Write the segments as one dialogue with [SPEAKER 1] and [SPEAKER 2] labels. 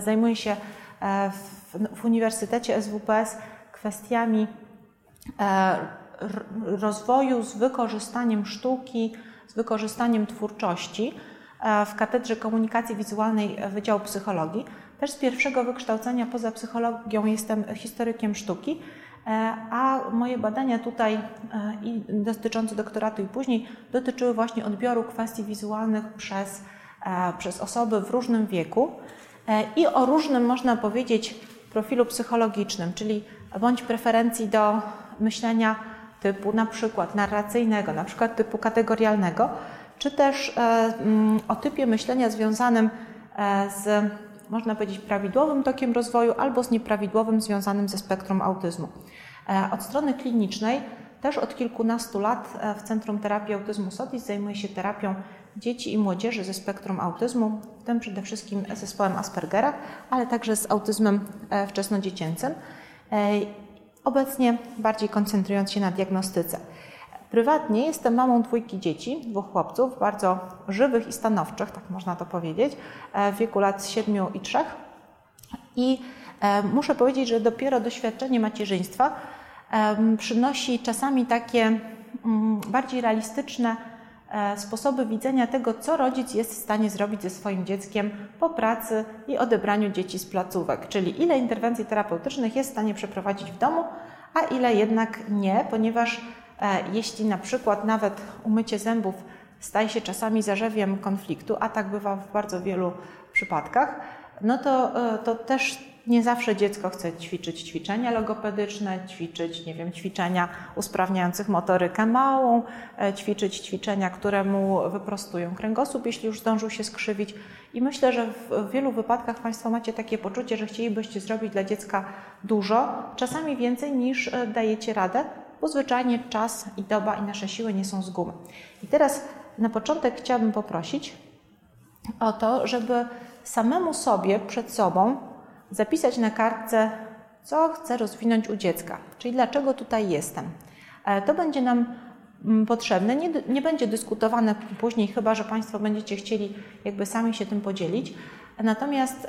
[SPEAKER 1] Zajmuję się w, w Uniwersytecie SWPS kwestiami rozwoju z wykorzystaniem sztuki, z wykorzystaniem twórczości w Katedrze Komunikacji Wizualnej Wydziału Psychologii. Też z pierwszego wykształcenia poza psychologią jestem historykiem sztuki, a moje badania tutaj i dotyczące doktoratu i później dotyczyły właśnie odbioru kwestii wizualnych przez, przez osoby w różnym wieku i o różnym, można powiedzieć, profilu psychologicznym, czyli bądź preferencji do myślenia typu na przykład narracyjnego, na przykład typu kategorialnego, czy też o typie myślenia związanym z, można powiedzieć, prawidłowym tokiem rozwoju albo z nieprawidłowym związanym ze spektrum autyzmu. Od strony klinicznej też od kilkunastu lat w Centrum Terapii Autyzmu SOTIS zajmuję się terapią dzieci i młodzieży ze spektrum autyzmu, w tym przede wszystkim zespołem Aspergera, ale także z autyzmem wczesnodziecięcym. Obecnie bardziej koncentrując się na diagnostyce. Prywatnie jestem mamą dwójki dzieci, dwóch chłopców, bardzo żywych i stanowczych, tak można to powiedzieć, w wieku lat 7 i 3. I muszę powiedzieć, że dopiero doświadczenie macierzyństwa przynosi czasami takie bardziej realistyczne sposoby widzenia tego, co rodzic jest w stanie zrobić ze swoim dzieckiem po pracy i odebraniu dzieci z placówek, czyli ile interwencji terapeutycznych jest w stanie przeprowadzić w domu, a ile jednak nie, ponieważ jeśli na przykład nawet umycie zębów staje się czasami zarzewiem konfliktu, a tak bywa w bardzo wielu przypadkach, no to, to też nie zawsze dziecko chce ćwiczyć ćwiczenia logopedyczne, ćwiczyć, nie wiem, ćwiczenia usprawniających motorykę małą, ćwiczyć ćwiczenia, które mu wyprostują kręgosłup, jeśli już zdążył się skrzywić. I myślę, że w wielu wypadkach Państwo macie takie poczucie, że chcielibyście zrobić dla dziecka dużo, czasami więcej niż dajecie radę, bo zwyczajnie czas i doba i nasze siły nie są z gumy. I teraz na początek chciałabym poprosić o to, żeby samemu sobie przed sobą zapisać na kartce, co chcę rozwinąć u dziecka, czyli dlaczego tutaj jestem. To będzie nam potrzebne, nie, nie będzie dyskutowane później, chyba że Państwo będziecie chcieli jakby sami się tym podzielić. Natomiast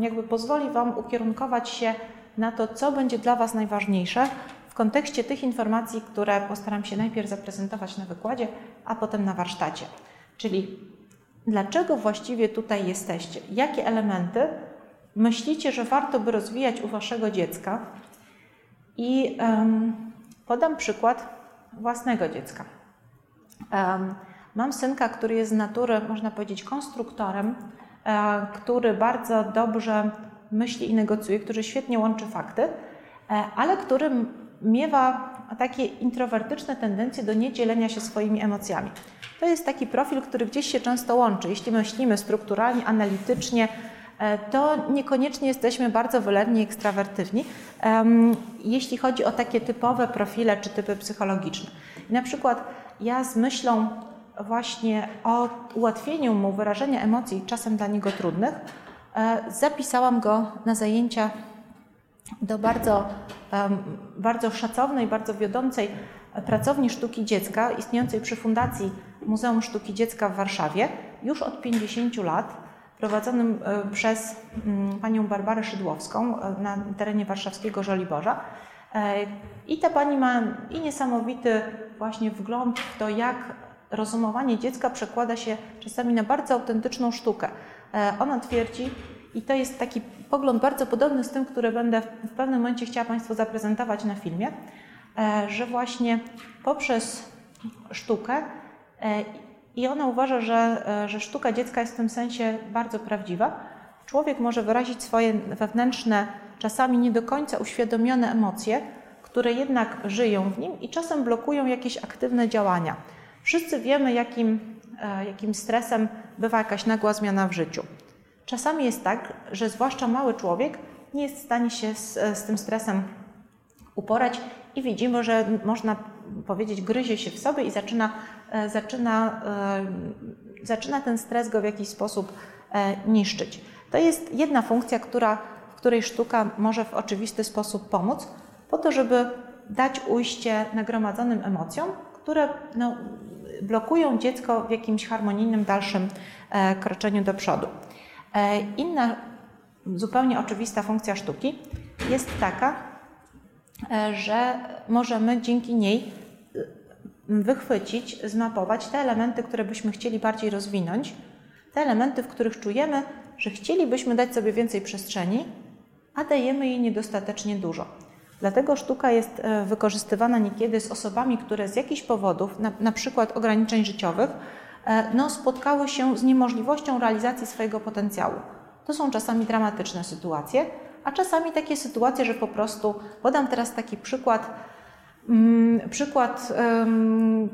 [SPEAKER 1] jakby pozwoli Wam ukierunkować się na to, co będzie dla Was najważniejsze w kontekście tych informacji, które postaram się najpierw zaprezentować na wykładzie, a potem na warsztacie. Czyli dlaczego właściwie tutaj jesteście? Jakie elementy myślicie, że warto by rozwijać u Waszego dziecka? I um, podam przykład własnego dziecka. Um, mam synka, który jest z natury, można powiedzieć, konstruktorem, e, który bardzo dobrze myśli i negocjuje, który świetnie łączy fakty, e, ale który miewa takie introwertyczne tendencje do niedzielenia się swoimi emocjami. To jest taki profil, który gdzieś się często łączy. Jeśli myślimy strukturalnie, analitycznie, to niekoniecznie jesteśmy bardzo wylewni, ekstrawertywni, jeśli chodzi o takie typowe profile czy typy psychologiczne. I na przykład ja z myślą właśnie o ułatwieniu mu wyrażenia emocji, czasem dla niego trudnych, zapisałam go na zajęcia do bardzo, bardzo szacownej, bardzo wiodącej pracowni sztuki dziecka istniejącej przy Fundacji Muzeum Sztuki Dziecka w Warszawie już od 50 lat prowadzonym e, przez mm, panią Barbarę Szydłowską e, na terenie warszawskiego Żoliborza. E, I ta pani ma i niesamowity właśnie wgląd w to, jak rozumowanie dziecka przekłada się czasami na bardzo autentyczną sztukę. Ona twierdzi, i to jest taki pogląd bardzo podobny z tym, który będę w pewnym momencie chciała Państwu zaprezentować na filmie, że właśnie poprzez sztukę i ona uważa, że, e, że sztuka dziecka jest w tym sensie bardzo prawdziwa. Człowiek może wyrazić swoje wewnętrzne, czasami nie do końca uświadomione emocje, które jednak żyją w nim i czasem blokują jakieś aktywne działania. Wszyscy wiemy, jakim, e, jakim stresem bywa jakaś nagła zmiana w życiu. Czasami jest tak, że zwłaszcza mały człowiek nie jest w stanie się z, z tym stresem uporać i widzimy, że można powiedzieć, gryzie się w sobie i zaczyna, e, zaczyna, e, zaczyna ten stres go w jakiś sposób e, niszczyć. To jest jedna funkcja, która, w której sztuka może w oczywisty sposób pomóc, po to, żeby dać ujście nagromadzonym emocjom, które no, blokują dziecko w jakimś harmonijnym dalszym kroczeniu do przodu. Inna zupełnie oczywista funkcja sztuki jest taka, że możemy dzięki niej wychwycić, zmapować te elementy, które byśmy chcieli bardziej rozwinąć, te elementy, w których czujemy, że chcielibyśmy dać sobie więcej przestrzeni, a dajemy jej niedostatecznie dużo. Dlatego sztuka jest e, wykorzystywana niekiedy z osobami, które z jakichś powodów, na, na przykład ograniczeń życiowych, e, no, spotkały się z niemożliwością realizacji swojego potencjału. To są czasami dramatyczne sytuacje, a czasami takie sytuacje, że po prostu, podam teraz taki przykład, mm, przykład,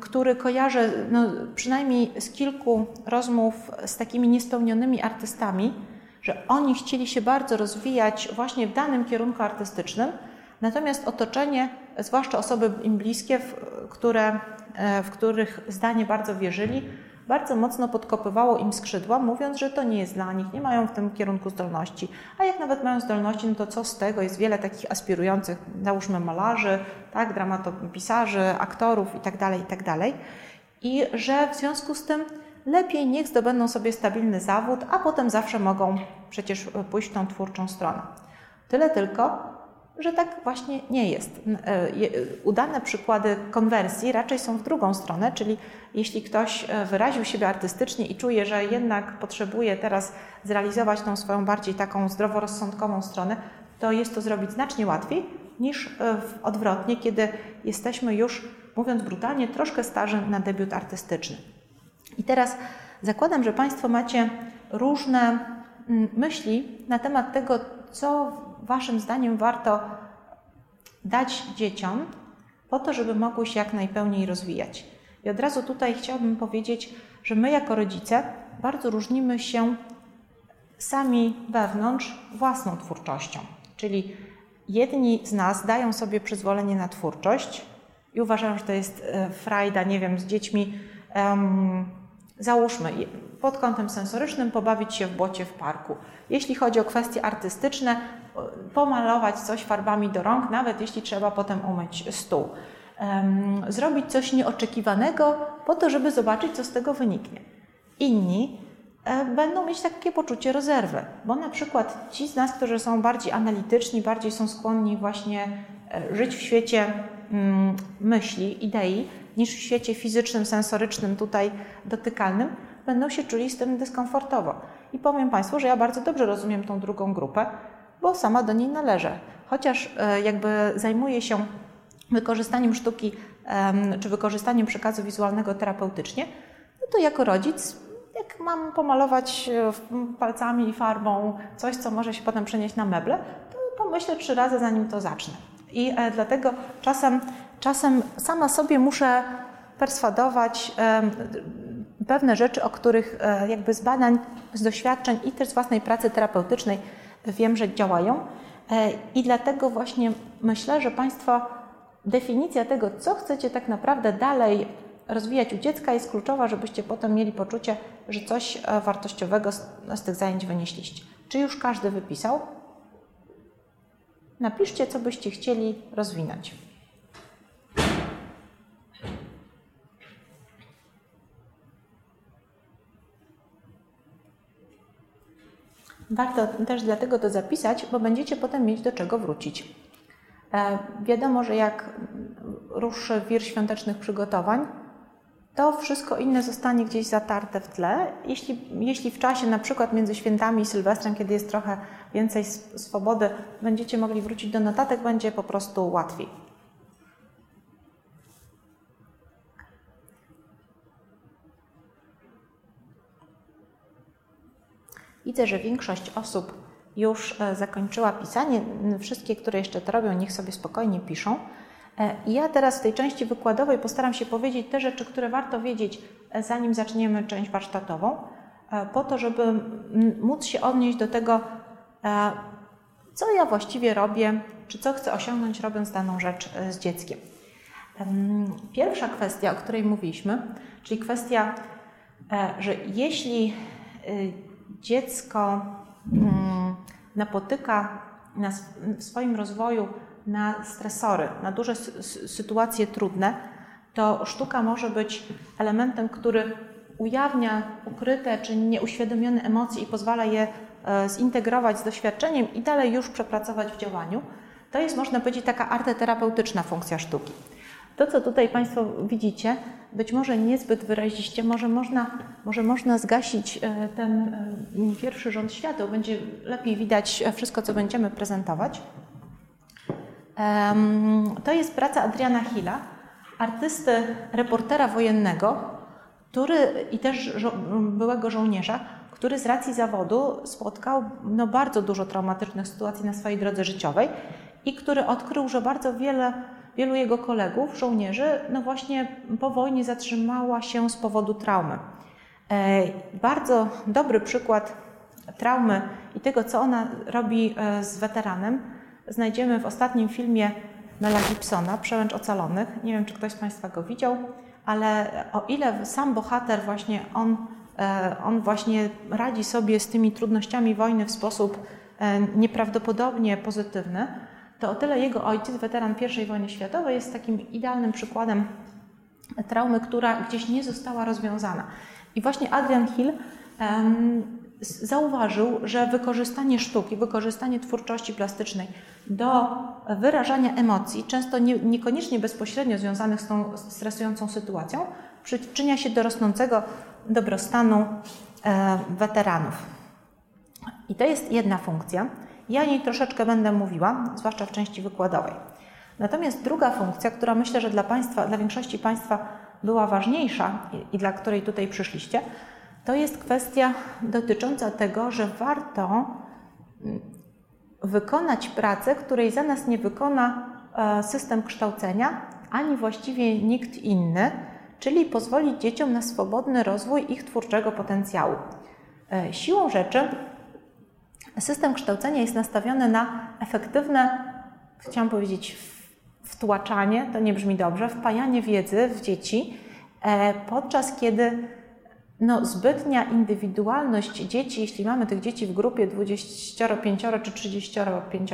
[SPEAKER 1] który kojarzę no, przynajmniej z kilku rozmów z takimi niespełnionymi artystami, że oni chcieli się bardzo rozwijać właśnie w danym kierunku artystycznym, natomiast otoczenie, zwłaszcza osoby im bliskie, w, które, e, w których zdanie bardzo wierzyli, bardzo mocno podkopywało im skrzydła, mówiąc, że to nie jest dla nich, nie mają w tym kierunku zdolności. A jak nawet mają zdolności, no to co z tego? Jest wiele takich aspirujących, załóżmy malarzy, tak, dramatopisarzy, aktorów itd., tak itd. Tak I że w związku z tym lepiej niech zdobędą sobie stabilny zawód, a potem zawsze mogą przecież pójść w tą twórczą stronę. Tyle tylko, że tak właśnie nie jest. E, udane przykłady konwersji raczej są w drugą stronę, czyli jeśli ktoś e, wyraził siebie artystycznie i czuje, że jednak potrzebuje teraz zrealizować tą swoją bardziej taką zdroworozsądkową stronę, to jest to zrobić znacznie łatwiej niż e, odwrotnie, kiedy jesteśmy już, mówiąc brutalnie, troszkę starzy na debiut artystyczny. I teraz zakładam, że Państwo macie różne mm, myśli na temat tego, co Waszym zdaniem warto dać dzieciom po to, żeby mogły się jak najpełniej rozwijać. I od razu tutaj chciałabym powiedzieć, że my jako rodzice bardzo różnimy się sami wewnątrz własną twórczością. Czyli jedni z nas dają sobie przyzwolenie na twórczość i uważają, że to jest e, frajda, nie wiem, z dziećmi. Um, załóżmy, pod kątem sensorycznym pobawić się w błocie w parku. Jeśli chodzi o kwestie artystyczne, pomalować coś farbami do rąk, nawet jeśli trzeba potem umyć stół. Zrobić coś nieoczekiwanego po to, żeby zobaczyć, co z tego wyniknie. Inni e, będą mieć takie poczucie rezerwy, bo na przykład ci z nas, którzy są bardziej analityczni, bardziej są skłonni właśnie e, żyć w świecie myśli, idei, niż w świecie fizycznym, sensorycznym, tutaj dotykalnym, będą się czuli z tym dyskomfortowo. I powiem Państwu, że ja bardzo dobrze rozumiem tą drugą grupę, bo sama do niej należę. Chociaż e, jakby zajmuję się wykorzystaniem sztuki czy wykorzystaniem przekazu wizualnego terapeutycznie, no to jako rodzic, jak mam pomalować e, palcami i farbą coś, co może się potem przenieść na meble, to pomyślę trzy razy, zanim to zacznę. I e, dlatego czasem, czasem sama sobie muszę perswadować pewne rzeczy, o których jakby z badań, z doświadczeń i też z własnej pracy terapeutycznej wiem, że działają. E, I dlatego właśnie myślę, że Państwo definicja tego, co chcecie tak naprawdę dalej rozwijać u dziecka, jest kluczowa, żebyście potem mieli poczucie, że coś e, wartościowego z, z tych zajęć wynieśliście. Czy już każdy wypisał? Napiszcie, co byście chcieli rozwinąć. Warto też dlatego to zapisać, bo będziecie potem mieć do czego wrócić. E, wiadomo, że jak ruszy wir świątecznych przygotowań, to wszystko inne zostanie gdzieś zatarte w tle. Jeśli, jeśli w czasie, na przykład między świętami i Sylwestrem, kiedy jest trochę więcej swobody, będziecie mogli wrócić do notatek, będzie po prostu łatwiej. Widzę, że większość osób już e, zakończyła pisanie. Wszystkie, które jeszcze to robią, niech sobie spokojnie piszą. E, ja teraz w tej części wykładowej postaram się powiedzieć te rzeczy, które warto wiedzieć, e, zanim zaczniemy część warsztatową, po to, żeby móc się odnieść do tego, co ja właściwie robię, czy co chcę osiągnąć, robiąc daną rzecz z dzieckiem. Pierwsza kwestia, o której mówiliśmy, czyli kwestia, że jeśli dziecko mm, napotyka na, w swoim rozwoju na stresory, na duże sytuacje trudne, to sztuka może być elementem, który ujawnia ukryte czy nieuświadomione emocje i pozwala je e, zintegrować z doświadczeniem i dalej już przepracować w działaniu. To jest, można powiedzieć, taka arteterapeutyczna funkcja sztuki. To, co tutaj Państwo widzicie, być może niezbyt wyraziście, może można, może można zgasić e, ten e, pierwszy rząd świateł, będzie lepiej widać wszystko, co będziemy prezentować. To jest praca Adriana Hilla, artysty, reportera wojennego, który i też żo byłego żołnierza, który z racji zawodu spotkał no, bardzo dużo traumatycznych sytuacji na swojej drodze życiowej i który odkrył, że bardzo wiele, wielu jego kolegów, żołnierzy, no właśnie po wojnie zatrzymała się z powodu traumy. E, bardzo dobry przykład traumy i tego, co ona robi e, z weteranem, znajdziemy w ostatnim filmie Mela Gibsona, Przełęcz Ocalonych. Nie wiem, czy ktoś z Państwa go widział, ale o ile sam bohater właśnie on, e, on właśnie radzi sobie z tymi trudnościami wojny w sposób e, nieprawdopodobnie pozytywny, to o tyle jego ojciec, weteran I wojny światowej, jest takim idealnym przykładem traumy, która gdzieś nie została rozwiązana. I właśnie Adrian Hill zauważył, że wykorzystanie sztuki, wykorzystanie twórczości plastycznej do wyrażania emocji, często nie, niekoniecznie bezpośrednio związanych z tą stresującą sytuacją, przyczynia się do rosnącego dobrostanu e, weteranów. I to jest jedna funkcja. Ja o niej troszeczkę będę mówiła, zwłaszcza w części wykładowej. Natomiast druga funkcja, która myślę, że dla Państwa, dla większości Państwa była ważniejsza i, i dla której tutaj przyszliście, to jest kwestia dotycząca tego, że warto mm, wykonać pracę, której za nas nie wykona e, system kształcenia, ani właściwie nikt inny, czyli pozwolić dzieciom na swobodny rozwój ich twórczego potencjału. E, siłą rzeczy system kształcenia jest nastawiony na efektywne, chciałam powiedzieć, wtłaczanie, to nie brzmi dobrze, wpajanie wiedzy w dzieci, e, podczas kiedy no, zbytnia indywidualność dzieci, jeśli mamy tych dzieci w grupie 25 czy 35,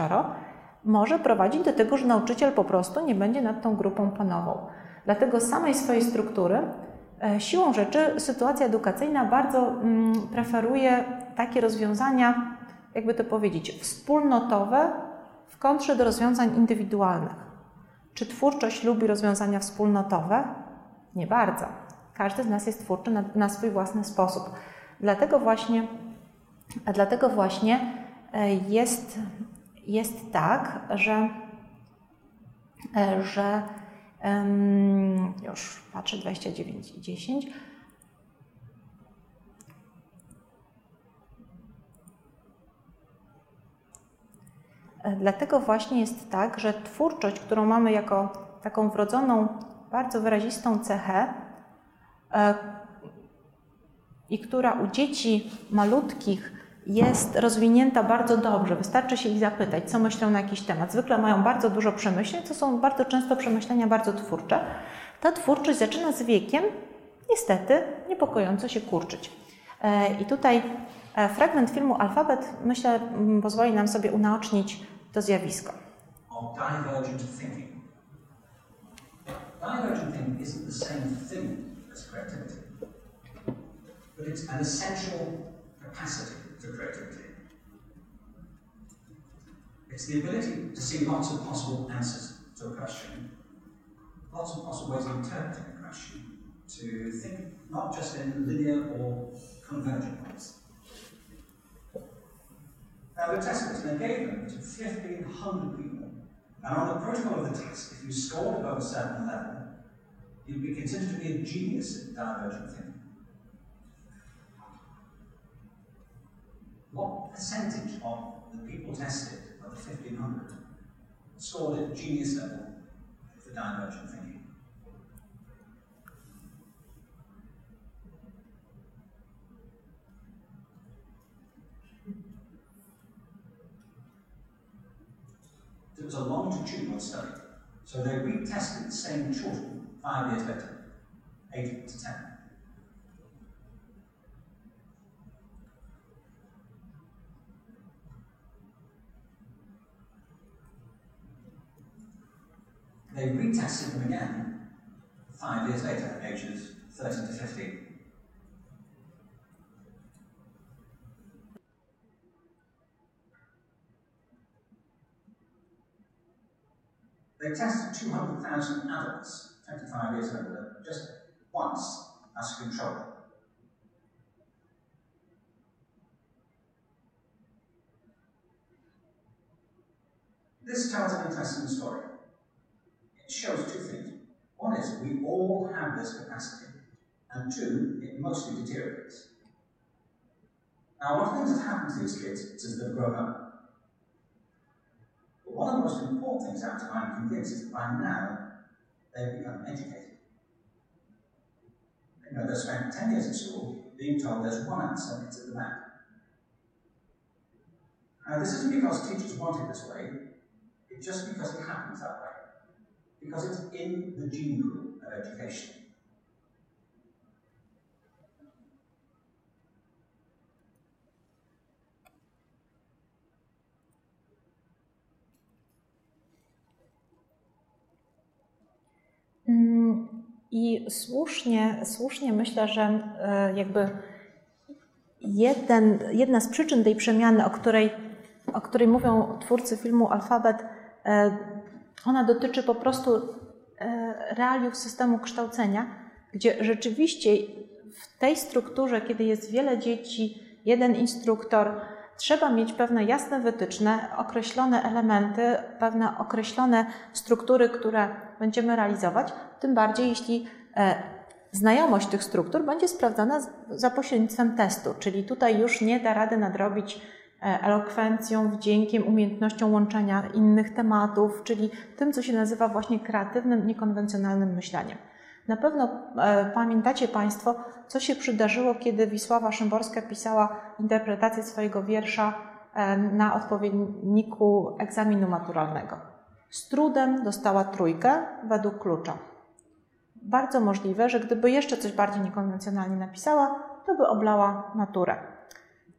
[SPEAKER 1] może prowadzić do tego, że nauczyciel po prostu nie będzie nad tą grupą panował. Dlatego samej swojej struktury, e, siłą rzeczy, sytuacja edukacyjna bardzo mm, preferuje takie rozwiązania, jakby to powiedzieć, wspólnotowe w kontrze do rozwiązań indywidualnych. Czy twórczość lubi rozwiązania wspólnotowe? Nie bardzo. Każdy z nas jest twórczy na, na swój własny sposób. Dlatego właśnie, dlatego właśnie e, jest, jest tak, że, e, że już patrzę 29 i 10. E, dlatego właśnie jest tak, że twórczość, którą mamy jako taką wrodzoną, bardzo wyrazistą cechę, i która u dzieci malutkich jest rozwinięta bardzo dobrze. Wystarczy się ich zapytać, co myślą na jakiś temat. Zwykle mają bardzo dużo przemyśleń, to są bardzo często przemyślenia bardzo twórcze. Ta twórczość zaczyna z wiekiem, niestety, niepokojąco się kurczyć. E, I tutaj e, fragment filmu Alfabet, myślę, pozwoli nam sobie unaocznić to zjawisko. Divergent thinking. Divergent thinking isn't the same thing creativity. But it's an essential capacity to creativity. It's the ability to see lots of possible answers to a question, lots of possible ways of interpreting a question, to think not just in linear or convergent ways. Now, the test was they gave them to 1,500 people, and on the protocol of the test, if you scored above a certain level, you'd be considered to be a genius at divergent thinking. What percentage of the people tested, of the 1500, scored at genius level for divergent thinking? It was a longitudinal study, so they retested the same children Five years later, eight to ten. They retested them again five years later, ages 13 to 15.
[SPEAKER 2] They tested 200,000 adults 25 years ago just once as a control. This tells an interesting story. It shows two things. One is we all have this capacity, and two, it mostly deteriorates. Now, one of the things that happens to these kids is they've grown up. But one of the most important things, I'm convinced, is that by now they've become educated. You know, they've spent 10 years at school being told there's one answer, it's at the back. Now, this isn't because teachers want it this way, it's just because it happens that way. Because it's in the gene pool of education.
[SPEAKER 1] I słusznie, słusznie myślę, że e, jakby jeden, jedna z przyczyn tej przemiany, o której, o której mówią twórcy filmu Alfabet, e, ona dotyczy po prostu e, realiów systemu kształcenia, gdzie rzeczywiście w tej strukturze, kiedy jest wiele dzieci, jeden instruktor, trzeba mieć pewne jasne wytyczne, określone elementy, pewne określone struktury, które będziemy realizować, tym bardziej jeśli e, znajomość tych struktur będzie sprawdzana za pośrednictwem testu, czyli tutaj już nie da rady nadrobić e, elokwencją, wdziękiem, umiejętnością łączenia innych tematów, czyli tym, co się nazywa właśnie kreatywnym, niekonwencjonalnym myśleniem. Na pewno e, pamiętacie Państwo, co się przydarzyło, kiedy Wisława Szymborska pisała interpretację swojego wiersza e, na odpowiedniku egzaminu maturalnego. Z trudem dostała trójkę według klucza. Bardzo możliwe, że gdyby jeszcze coś bardziej niekonwencjonalnie napisała, to by oblała maturę.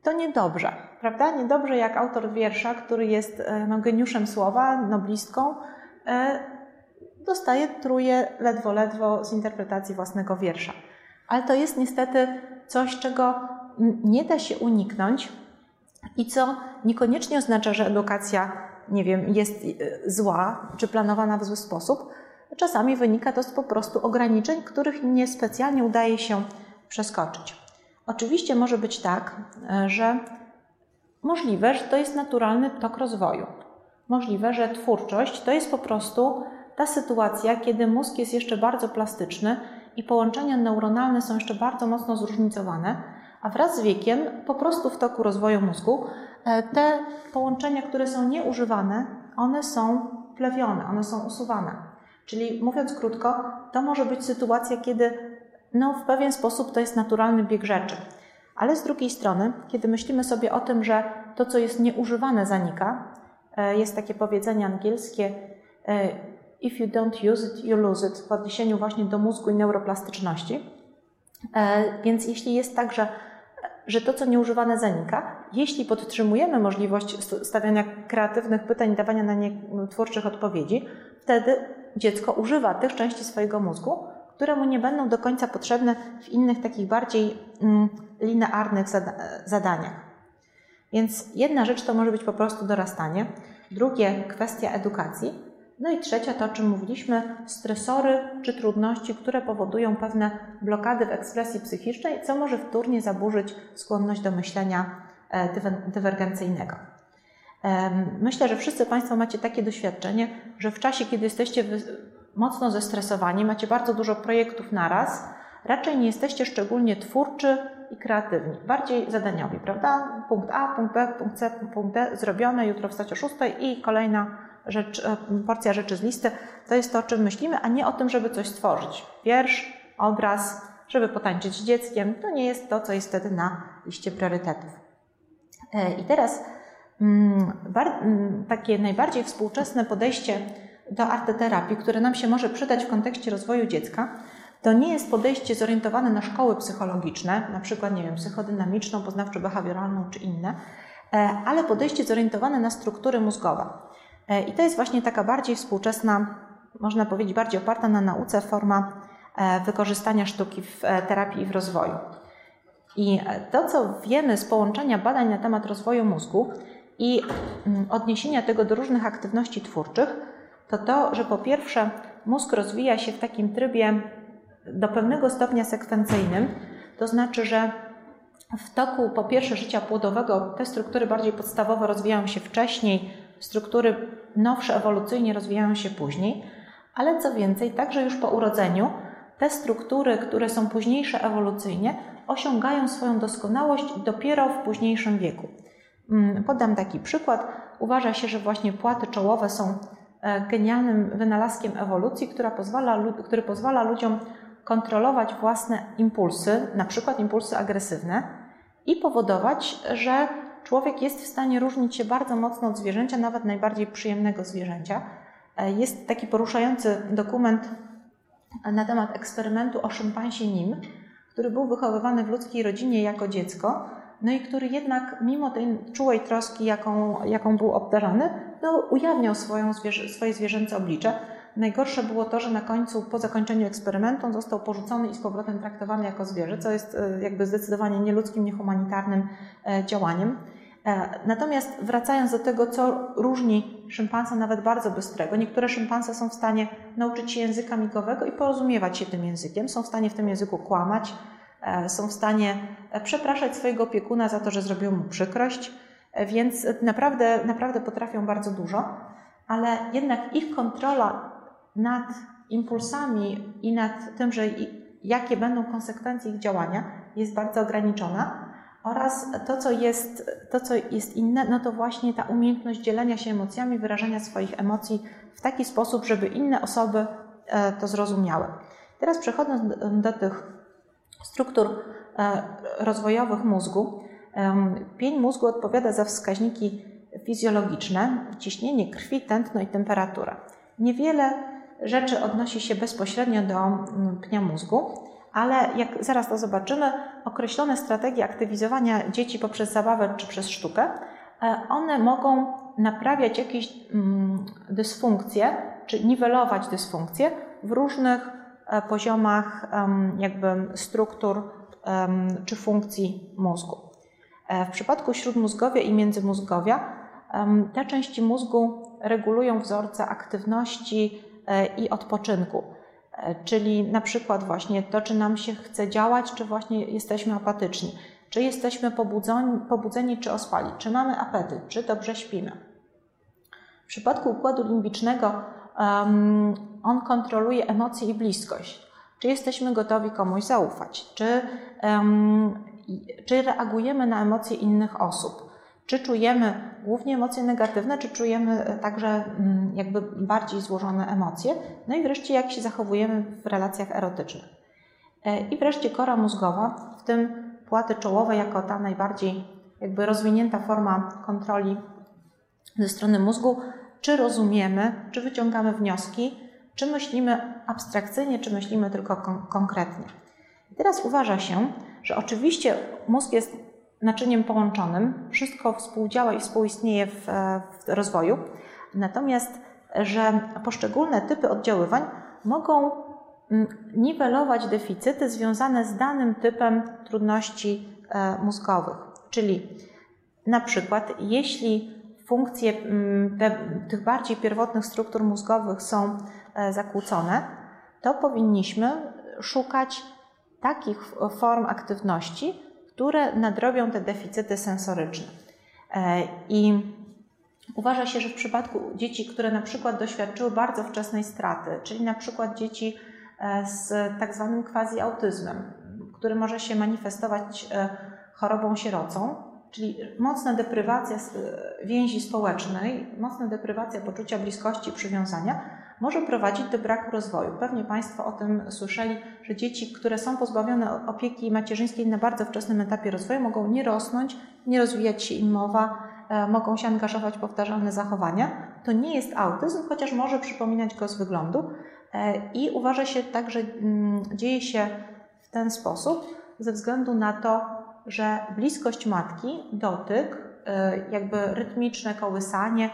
[SPEAKER 1] To niedobrze, prawda? Niedobrze jak autor wiersza, który jest e, no, geniuszem słowa, noblistką, e, dostaje truje ledwo, ledwo z interpretacji własnego wiersza. Ale to jest niestety coś, czego nie da się uniknąć i co niekoniecznie oznacza, że edukacja, nie wiem, jest e, zła czy planowana w zły sposób. Czasami wynika to z po prostu ograniczeń, których niespecjalnie udaje się przeskoczyć. Oczywiście może być tak, e, że możliwe, że to jest naturalny tok rozwoju. Możliwe, że twórczość to jest po prostu ta sytuacja, kiedy mózg jest jeszcze bardzo plastyczny i połączenia neuronalne są jeszcze bardzo mocno zróżnicowane, a wraz z wiekiem, po prostu w toku rozwoju mózgu, e, te połączenia, które są nieużywane, one są plewione, one są usuwane. Czyli mówiąc krótko, to może być sytuacja, kiedy no, w pewien sposób to jest naturalny bieg rzeczy. Ale z drugiej strony, kiedy myślimy sobie o tym, że to, co jest nieużywane, zanika, e, jest takie powiedzenie angielskie e, If you don't use it, you lose it w odniesieniu właśnie do mózgu i neuroplastyczności. E, więc jeśli jest tak, że, że to, co nieużywane, zanika, jeśli podtrzymujemy możliwość stawiania kreatywnych pytań, dawania na nie twórczych odpowiedzi, wtedy dziecko używa tych części swojego mózgu, które mu nie będą do końca potrzebne w innych takich bardziej mm, linearnych zadaniach. Więc jedna rzecz to może być po prostu dorastanie, drugie kwestia edukacji, no i trzecia to, o czym mówiliśmy, stresory czy trudności, które powodują pewne blokady w ekspresji psychicznej, co może wtórnie zaburzyć skłonność do myślenia e, dywergencyjnego. Myślę, że wszyscy Państwo macie takie doświadczenie, że w czasie, kiedy jesteście mocno zestresowani, macie bardzo dużo projektów naraz, raczej nie jesteście szczególnie twórczy i kreatywni, bardziej zadaniowi, prawda? Punkt A, punkt B, punkt C, punkt D zrobione, jutro wstać o 6 i kolejna rzecz, e, porcja rzeczy z listy, to jest to, o czym myślimy, a nie o tym, żeby coś stworzyć. Wiersz, obraz, żeby potańczyć z dzieckiem, to nie jest to, co jest wtedy na liście priorytetów. E, I teraz mm, mm, takie najbardziej współczesne podejście do arteterapii, które nam się może przydać w kontekście rozwoju dziecka, to nie jest podejście zorientowane na szkoły psychologiczne, na przykład, nie wiem, psychodynamiczną, poznawczo-behawioralną czy inne, e, ale podejście zorientowane na struktury mózgowe. E, I to jest właśnie taka bardziej współczesna, można powiedzieć, bardziej oparta na nauce forma e, wykorzystania sztuki w e, terapii i w rozwoju. I to, co wiemy z połączenia badań na temat rozwoju mózgu i mm, odniesienia tego do różnych aktywności twórczych, to to, że po pierwsze mózg rozwija się w takim trybie do pewnego stopnia sekwencyjnym, to znaczy, że w toku po pierwsze życia płodowego te struktury bardziej podstawowe rozwijają się wcześniej, struktury nowsze ewolucyjnie rozwijają się później, ale co więcej, także już po urodzeniu te struktury, które są późniejsze ewolucyjnie, osiągają swoją doskonałość dopiero w późniejszym wieku. Mm, podam taki przykład. Uważa się, że właśnie płaty czołowe są e, genialnym wynalazkiem ewolucji, która pozwala, który pozwala ludziom kontrolować własne impulsy, na przykład impulsy agresywne, i powodować, że człowiek jest w stanie różnić się bardzo mocno od zwierzęcia, nawet najbardziej przyjemnego zwierzęcia. E, jest taki poruszający dokument na temat eksperymentu o szympansie Nim, który był wychowywany w ludzkiej rodzinie jako dziecko, no i który jednak mimo tej czułej troski, jaką, jaką był obdarzany, no, ujawniał swoją zwierzę, swoje zwierzęce oblicze. Najgorsze było to, że na końcu, po zakończeniu eksperymentu, został porzucony i z powrotem traktowany jako zwierzę, co jest e, jakby zdecydowanie nieludzkim, niehumanitarnym e, działaniem. E, natomiast wracając do tego, co różni szympansa nawet bardzo bystrego, niektóre szympanse są w stanie nauczyć się języka migowego i porozumiewać się tym językiem, są w stanie w tym języku kłamać, e, są w stanie e, przepraszać swojego opiekuna za to, że zrobił mu przykrość, więc naprawdę, naprawdę potrafią bardzo dużo, ale jednak ich kontrola nad impulsami i nad tym, że jakie będą konsekwencje ich działania, jest bardzo ograniczona. Oraz to co, jest, to, co jest inne, no to właśnie ta umiejętność dzielenia się emocjami, wyrażania swoich emocji w taki sposób, żeby inne osoby e, to zrozumiały. Teraz przechodząc do tych struktur e, rozwojowych mózgu, pień mózgu odpowiada za wskaźniki fizjologiczne, ciśnienie krwi, tętno i temperatura. Niewiele rzeczy odnosi się bezpośrednio do pnia mózgu ale jak zaraz to zobaczymy, określone strategie aktywizowania dzieci poprzez zabawę czy przez sztukę, e, one mogą naprawiać jakieś mm, dysfunkcje, czy niwelować dysfunkcje w różnych e, poziomach jakby struktur czy funkcji mózgu. E, w przypadku śródmózgowia i międzymózgowia te części mózgu regulują wzorce aktywności i odpoczynku. Czyli na przykład właśnie to, czy nam się chce działać, czy właśnie jesteśmy apatyczni, czy jesteśmy pobudzeni, pobudzeni czy ospali, czy mamy apetyt, czy dobrze śpimy. W przypadku układu limbicznego um, on kontroluje emocje i bliskość. Czy jesteśmy gotowi komuś zaufać, czy, um, czy reagujemy na emocje innych osób czy czujemy głównie emocje negatywne, czy czujemy e, także mm, jakby bardziej złożone emocje. No i wreszcie jak się zachowujemy w relacjach erotycznych. E, I wreszcie kora mózgowa, w tym płaty czołowe jako ta najbardziej jakby rozwinięta forma kontroli ze strony mózgu, czy rozumiemy, czy wyciągamy wnioski, czy myślimy abstrakcyjnie, czy myślimy tylko kon konkretnie. I teraz uważa się, że oczywiście mózg jest naczyniem połączonym. Wszystko współdziała i współistnieje w, w rozwoju. Natomiast, że poszczególne typy oddziaływań mogą mm, niwelować deficyty związane z danym typem trudności e, mózgowych. Czyli na przykład, jeśli funkcje mm, tych bardziej pierwotnych struktur mózgowych są e, zakłócone, to powinniśmy szukać takich form aktywności, które nadrobią te deficyty sensoryczne. E, I uważa się, że w przypadku dzieci, które na przykład doświadczyły bardzo wczesnej straty, czyli na przykład dzieci e, z tak zwanym quasi-autyzmem, który może się manifestować e, chorobą sierocą, czyli mocna deprywacja więzi społecznej, mocna deprywacja poczucia bliskości i przywiązania, może prowadzić do braku rozwoju. Pewnie Państwo o tym słyszeli, że dzieci, które są pozbawione opieki macierzyńskiej na bardzo wczesnym etapie rozwoju, mogą nie rosnąć, nie rozwijać się im mowa, e, mogą się angażować w powtarzalne zachowania. To nie jest autyzm, chociaż może przypominać go z wyglądu. E, I uważa się tak, że mm, dzieje się w ten sposób ze względu na to, że bliskość matki, dotyk, jakby rytmiczne kołysanie,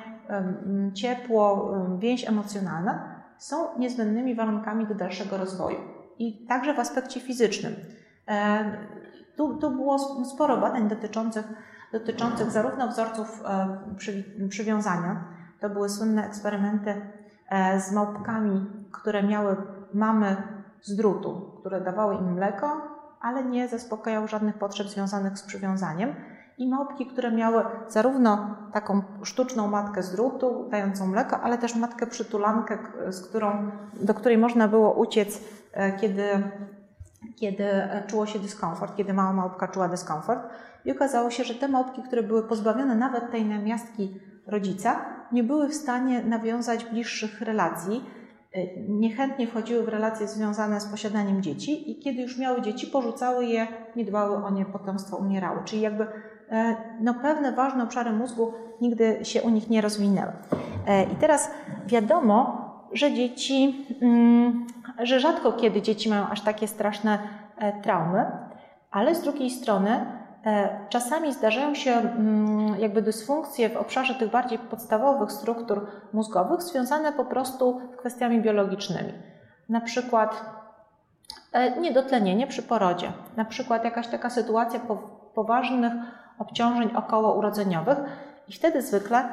[SPEAKER 1] ciepło, więź emocjonalna są niezbędnymi warunkami do dalszego rozwoju. I także w aspekcie fizycznym. E, tu, tu było sporo badań dotyczących, dotyczących zarówno wzorców e, przy, przywiązania, to były słynne eksperymenty e, z małpkami, które miały mamy z drutu, które dawały im mleko, ale nie zaspokajały żadnych potrzeb związanych z przywiązaniem. I małpki, które miały zarówno taką sztuczną matkę z drutu, dającą mleko, ale też matkę przytulankę, z którą, do której można było uciec, e, kiedy, kiedy czuło się dyskomfort, kiedy mała małpka czuła dyskomfort. I okazało się, że te małpki, które były pozbawione nawet tej namiastki rodzica, nie były w stanie nawiązać bliższych relacji, y, niechętnie wchodziły w relacje związane z posiadaniem dzieci i kiedy już miały dzieci, porzucały je, nie dbały o nie, potomstwo umierało. Czyli jakby e, no, pewne ważne obszary mózgu nigdy się u nich nie rozwinęły. E, I teraz wiadomo, że dzieci, mm, że rzadko kiedy dzieci mają aż takie straszne e, traumy, ale z drugiej strony E, czasami zdarzają się mm, jakby dysfunkcje w obszarze tych bardziej podstawowych struktur mózgowych związane po prostu z kwestiami biologicznymi. Na przykład e, niedotlenienie przy porodzie, na przykład jakaś taka sytuacja poważnych obciążeń okołourodzeniowych i wtedy zwykle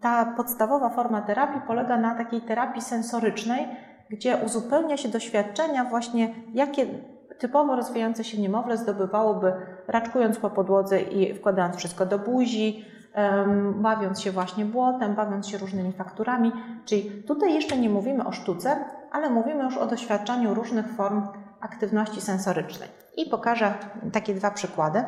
[SPEAKER 1] ta podstawowa forma terapii polega na takiej terapii sensorycznej, gdzie uzupełnia się doświadczenia właśnie, jakie typowo rozwijające się niemowlę zdobywałoby raczkując po podłodze i wkładając wszystko do buzi, bawiąc się właśnie błotem, bawiąc się różnymi fakturami. Czyli tutaj jeszcze nie mówimy o sztuce, ale mówimy już o doświadczaniu różnych form aktywności sensorycznej. I pokażę takie dwa przykłady.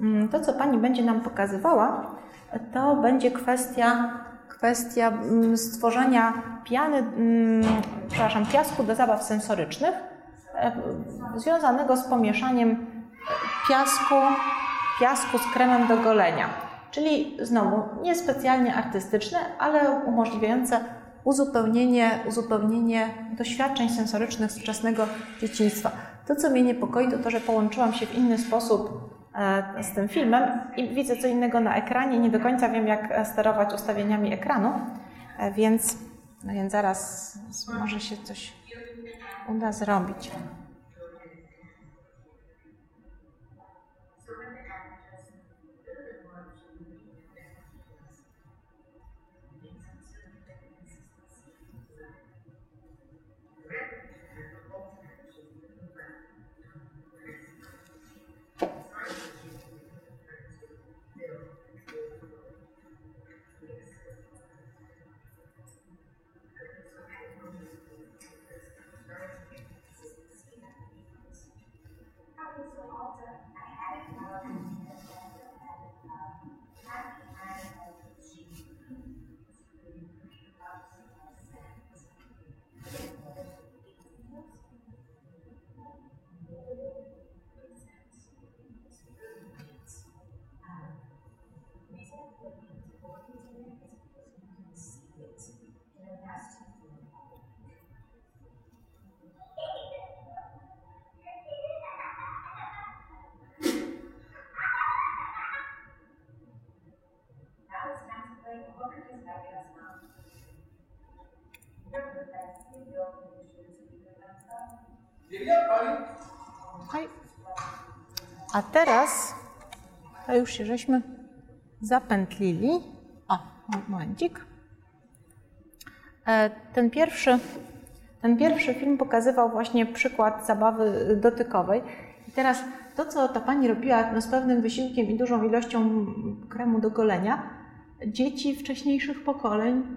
[SPEAKER 1] Mm, to, co Pani będzie nam pokazywała, to będzie kwestia, kwestia mm, stworzenia piany, mm, przepraszam, piasku do zabaw sensorycznych, e, związanego z pomieszaniem piasku, piasku z kremem do golenia. Czyli znowu niespecjalnie artystyczne, ale umożliwiające uzupełnienie, uzupełnienie doświadczeń sensorycznych z wczesnego dzieciństwa. To, co mnie niepokoi, to to, że połączyłam się w inny sposób E, z tym filmem i widzę co innego na ekranie. Nie do końca wiem, jak sterować ustawieniami ekranu, e, więc, no więc zaraz może się coś uda zrobić. A teraz, to już się żeśmy zapętlili. O, momencik. E, ten pierwszy, ten pierwszy film pokazywał właśnie przykład zabawy dotykowej. I teraz to, co ta pani robiła no, z pewnym wysiłkiem i dużą ilością kremu do golenia, dzieci wcześniejszych pokoleń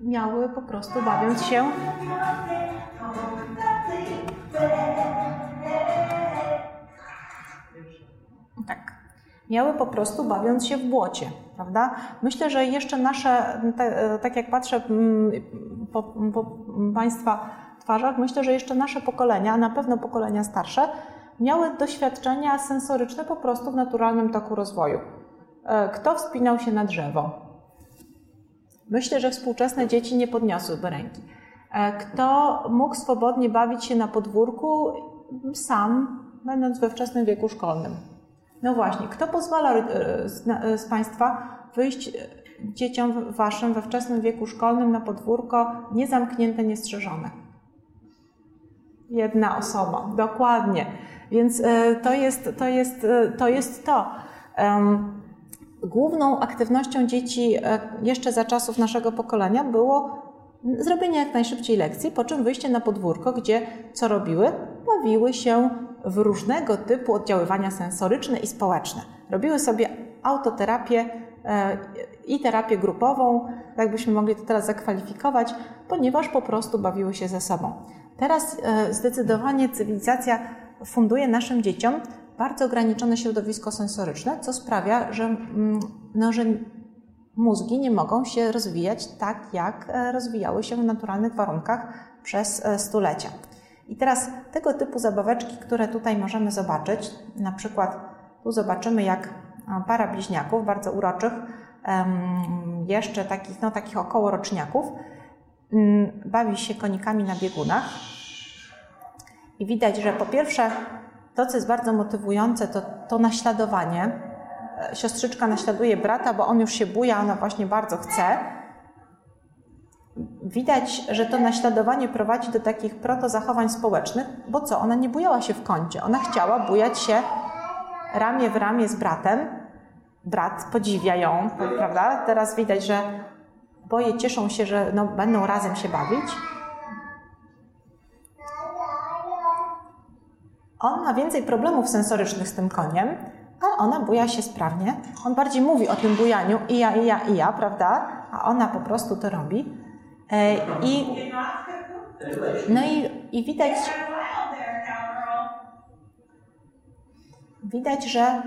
[SPEAKER 1] miały po prostu bawiąc się tak. Miały po prostu bawiąc się w błocie, prawda? Myślę, że jeszcze nasze, te, tak jak patrzę mm, po, po Państwa twarzach, myślę, że jeszcze nasze pokolenia, na pewno pokolenia starsze, miały doświadczenia sensoryczne po prostu w naturalnym toku rozwoju. E, kto wspinał się na drzewo? Myślę, że współczesne dzieci nie podniosłyby ręki. E, kto mógł swobodnie bawić się na podwórku sam, będąc we wczesnym wieku szkolnym? No właśnie, kto pozwala e, z, Państwa wyjść dzieciom Waszym we wczesnym wieku szkolnym na podwórko niezamknięte, niestrzeżone? Jedna osoba, dokładnie. Więc to jest to. Jest, to, jest to. Główną aktywnością dzieci jeszcze za czasów naszego pokolenia było zrobienie jak najszybciej lekcji, po czym wyjście na podwórko, gdzie co robiły? Bawiły się w różnego typu oddziaływania sensoryczne i społeczne. Robiły sobie autoterapię e, i terapię grupową, tak byśmy mogli to teraz zakwalifikować, ponieważ po prostu bawiły się ze sobą. Teraz e, zdecydowanie cywilizacja funduje naszym dzieciom bardzo ograniczone środowisko sensoryczne, co sprawia, że, mm, no, że mózgi nie mogą się rozwijać tak, jak e, rozwijały się w naturalnych warunkach przez e, stulecia. I teraz tego typu zabaweczki, które tutaj możemy zobaczyć, na przykład tu zobaczymy jak para bliźniaków, bardzo uroczych, jeszcze takich, no, takich około roczniaków, mm, bawi się konikami na biegunach. I widać, że po pierwsze to, co jest bardzo motywujące, to to naśladowanie, siostrzyczka naśladuje brata, bo on już się buja, ona właśnie bardzo chce. Widać, że to naśladowanie prowadzi do takich protozachowań społecznych, bo co? Ona nie bujała się w kącie. Ona chciała bujać się ramię w ramię z bratem. Brat podziwia ją, prawda? Teraz widać, że boje cieszą się, że no, będą razem się bawić. On ma więcej problemów sensorycznych z tym koniem, a ona buja się sprawnie. On bardziej mówi o tym bujaniu i ja, i ja, i ja, prawda? A ona po prostu to robi. E, I, no i, i widać, widać, że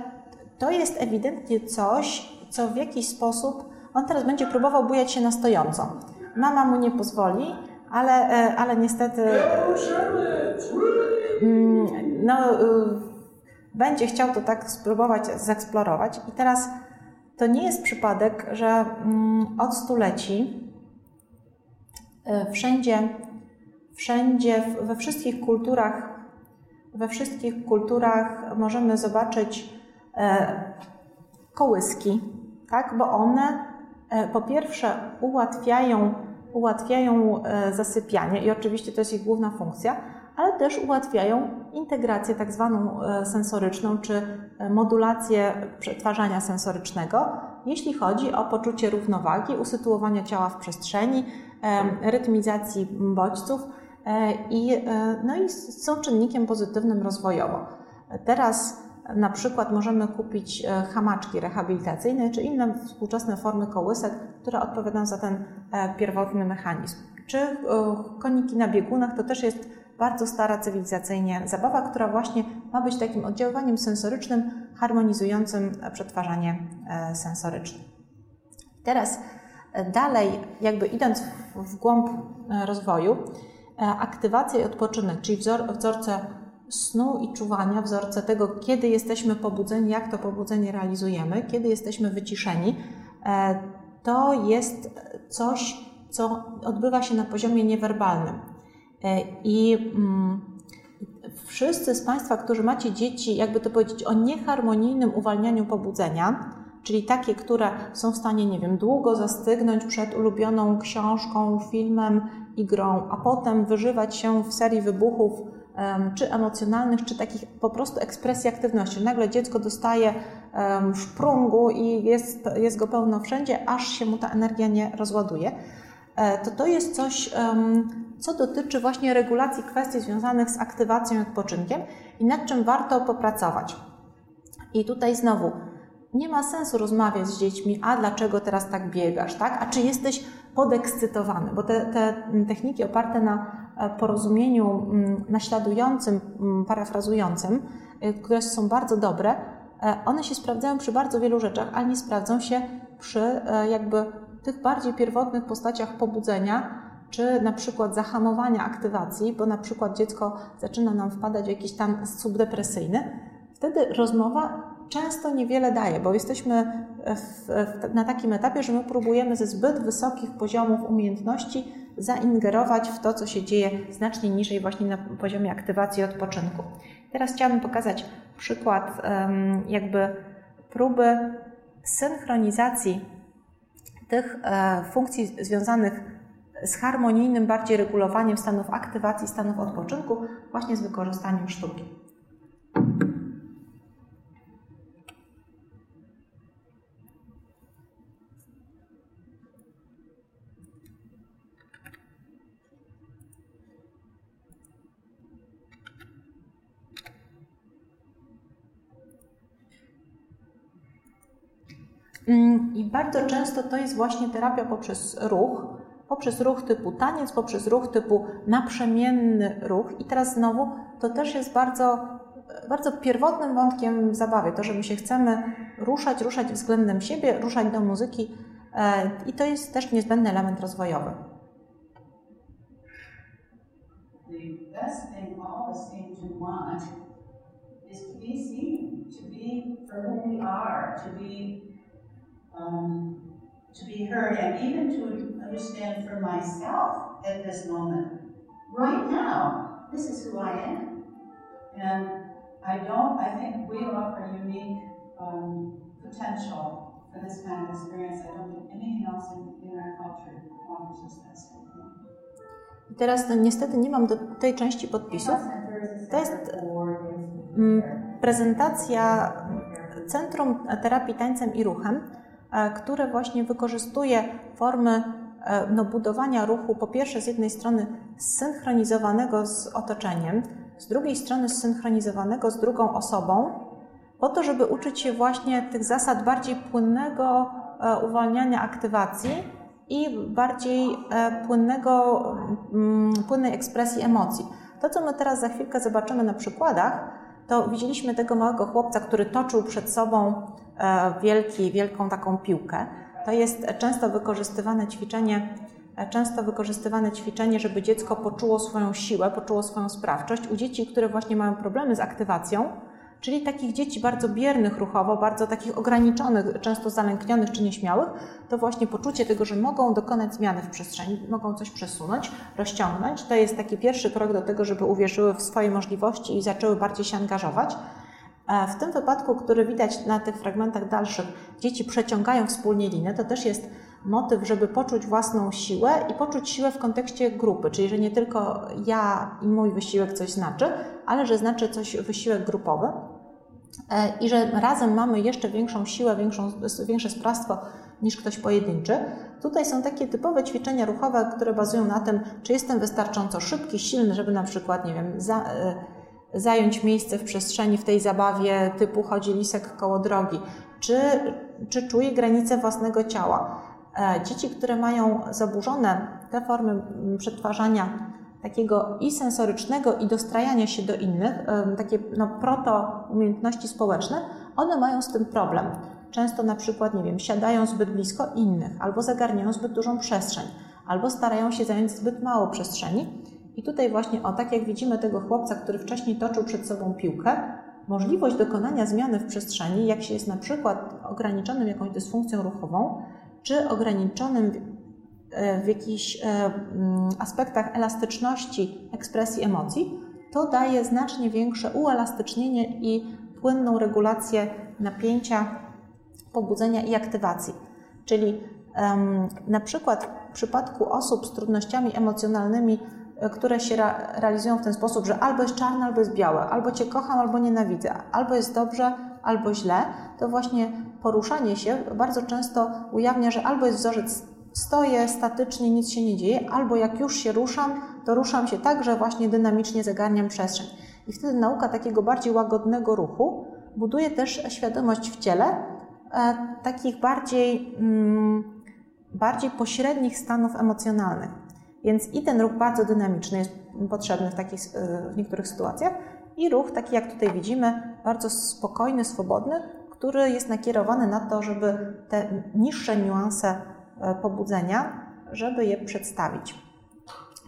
[SPEAKER 1] to jest ewidentnie coś, co w jakiś sposób on teraz będzie próbował bujać się na stojąco. Mama mu nie pozwoli, ale, e, ale niestety. Mm, no, y, będzie chciał to tak spróbować zeksplorować. I teraz to nie jest przypadek, że mm, od stuleci e, wszędzie, wszędzie, we wszystkich kulturach, we wszystkich kulturach możemy zobaczyć e, kołyski, tak? bo one e, po pierwsze ułatwiają, ułatwiają zasypianie i oczywiście to jest ich główna funkcja, ale też ułatwiają integrację tak zwaną e, sensoryczną, czy e, modulację przetwarzania sensorycznego, jeśli chodzi o poczucie równowagi, usytuowania ciała w przestrzeni, e, rytmizacji bodźców i, no i są czynnikiem pozytywnym rozwojowo. Teraz na przykład możemy kupić hamaczki rehabilitacyjne czy inne współczesne formy kołysek, które odpowiadają za ten pierwotny mechanizm. Czy koniki na biegunach to też jest bardzo stara cywilizacyjnie zabawa, która właśnie ma być takim oddziaływaniem sensorycznym, harmonizującym przetwarzanie e, sensoryczne. Teraz e, dalej, jakby idąc w głąb e, rozwoju, aktywacja i odpoczynek, czyli wzor, wzorce snu i czuwania, wzorce tego, kiedy jesteśmy pobudzeni, jak to pobudzenie realizujemy, kiedy jesteśmy wyciszeni, to jest coś, co odbywa się na poziomie niewerbalnym. E, I mm, wszyscy z Państwa, którzy macie dzieci, jakby to powiedzieć, o nieharmonijnym uwalnianiu pobudzenia, czyli takie, które są w stanie, nie wiem, długo zastygnąć przed ulubioną książką, filmem i grą, a potem wyżywać się w serii wybuchów, czy emocjonalnych, czy takich po prostu ekspresji aktywności. Nagle dziecko dostaje szprungu i jest, jest go pełno wszędzie, aż się mu ta energia nie rozładuje. E, to to jest coś, co dotyczy właśnie regulacji kwestii związanych z aktywacją i odpoczynkiem i nad czym warto popracować. I tutaj znowu, nie ma sensu rozmawiać z dziećmi, a dlaczego teraz tak biegasz, tak? A czy jesteś podekscytowany? Bo te, te techniki oparte na e, porozumieniu naśladującym, parafrazującym, e, które są bardzo dobre, one się sprawdzają przy bardzo wielu rzeczach, ale nie sprawdzą się przy jakby tych bardziej pierwotnych postaciach pobudzenia, czy na przykład zahamowania aktywacji, bo na przykład dziecko zaczyna nam wpadać w jakiś tam subdepresyjny, wtedy rozmowa często niewiele daje, bo jesteśmy w, w, na takim etapie, że my próbujemy ze zbyt wysokich poziomów umiejętności zaingerować w to, co się dzieje znacznie niżej właśnie na poziomie aktywacji i odpoczynku. Teraz chciałabym pokazać przykład jakby próby synchronizacji tych e, funkcji związanych z harmonijnym bardziej regulowaniem stanów aktywacji, stanów odpoczynku, właśnie z wykorzystaniem sztuki. I bardzo często to jest właśnie terapia poprzez ruch, poprzez ruch typu taniec, poprzez ruch typu naprzemienny ruch. I teraz znowu to też jest bardzo, bardzo pierwotnym wątkiem w zabawie, to, że my się chcemy ruszać, ruszać względem siebie, ruszać do muzyki e, i to jest też niezbędny element rozwojowy. To to be seen, to be for who we are, to be um, to be heard and even to understand for myself at this moment, right now, this is who I am. And I don't, I think we offer unique um, potential for this kind of experience. I don't think anything else in, in our culture offers us that I teraz niestety nie mam do tej części podpisów. To jest mm, prezentacja Centrum Terapii Tańcem i Ruchem które właśnie wykorzystuje formy e, no, budowania ruchu, po pierwsze z jednej strony zsynchronizowanego z otoczeniem, z drugiej strony zsynchronizowanego z drugą osobą, po to, żeby uczyć się właśnie tych zasad bardziej płynnego e, uwalniania aktywacji i bardziej płynnego, mm, płynnej ekspresji emocji. To, co my teraz za chwilkę zobaczymy na przykładach, to widzieliśmy tego małego chłopca, który toczył przed sobą E, wielki, wielką taką piłkę. To jest często wykorzystywane ćwiczenie, e, często wykorzystywane ćwiczenie, żeby dziecko poczuło swoją siłę, poczuło swoją sprawczość. U dzieci, które właśnie mają problemy z aktywacją, czyli takich dzieci bardzo biernych ruchowo, bardzo takich ograniczonych, często zalęknionych czy nieśmiałych, to właśnie poczucie tego, że mogą dokonać zmiany w przestrzeni, mogą coś przesunąć, rozciągnąć, to jest taki pierwszy krok do tego, żeby uwierzyły w swoje możliwości i zaczęły bardziej się angażować. W tym wypadku, który widać na tych fragmentach dalszych, dzieci przeciągają wspólnie liny, to też jest motyw, żeby poczuć własną siłę i poczuć siłę w kontekście grupy, czyli że nie tylko ja i mój wysiłek coś znaczy, ale że znaczy coś wysiłek grupowy e, i że razem mamy jeszcze większą siłę, większą, większe sprawstwo niż ktoś pojedynczy. Tutaj są takie typowe ćwiczenia ruchowe, które bazują na tym, czy jestem wystarczająco szybki, silny, żeby na przykład, nie wiem, za, e, zająć miejsce w przestrzeni w tej zabawie typu chodzi lisek koło drogi, czy, czy czuje granice własnego ciała. E, dzieci, które mają zaburzone te formy przetwarzania takiego i sensorycznego, i dostrajania się do innych, takie no, proto umiejętności społeczne, one mają z tym problem. Często na przykład, nie wiem, siadają zbyt blisko innych, albo zagarniają zbyt dużą przestrzeń, albo starają się zająć zbyt mało przestrzeni i tutaj właśnie, o tak jak widzimy tego chłopca, który wcześniej toczył przed sobą piłkę, możliwość dokonania zmiany w przestrzeni, jak się jest na przykład ograniczonym jakąś dysfunkcją ruchową, czy ograniczonym e, w jakichś e, mm, aspektach elastyczności ekspresji emocji, to daje znacznie większe uelastycznienie i płynną regulację napięcia, pobudzenia i aktywacji. Czyli na przykład w przypadku osób z trudnościami emocjonalnymi które się realizują w ten sposób, że albo jest czarne, albo jest białe, albo cię kocham, albo nienawidzę, albo jest dobrze, albo źle, to właśnie poruszanie się bardzo często ujawnia, że albo jest wzorzec stoję statycznie, nic się nie dzieje, albo jak już się ruszam, to ruszam się tak, że właśnie dynamicznie zagarniam przestrzeń. I wtedy nauka takiego bardziej łagodnego ruchu buduje też świadomość w ciele e, takich bardziej, mm, bardziej pośrednich stanów emocjonalnych. Więc i ten ruch bardzo dynamiczny jest potrzebny w, takich, w niektórych sytuacjach, i ruch, taki jak tutaj widzimy, bardzo spokojny, swobodny, który jest nakierowany na to, żeby te niższe niuanse e, pobudzenia, żeby je przedstawić.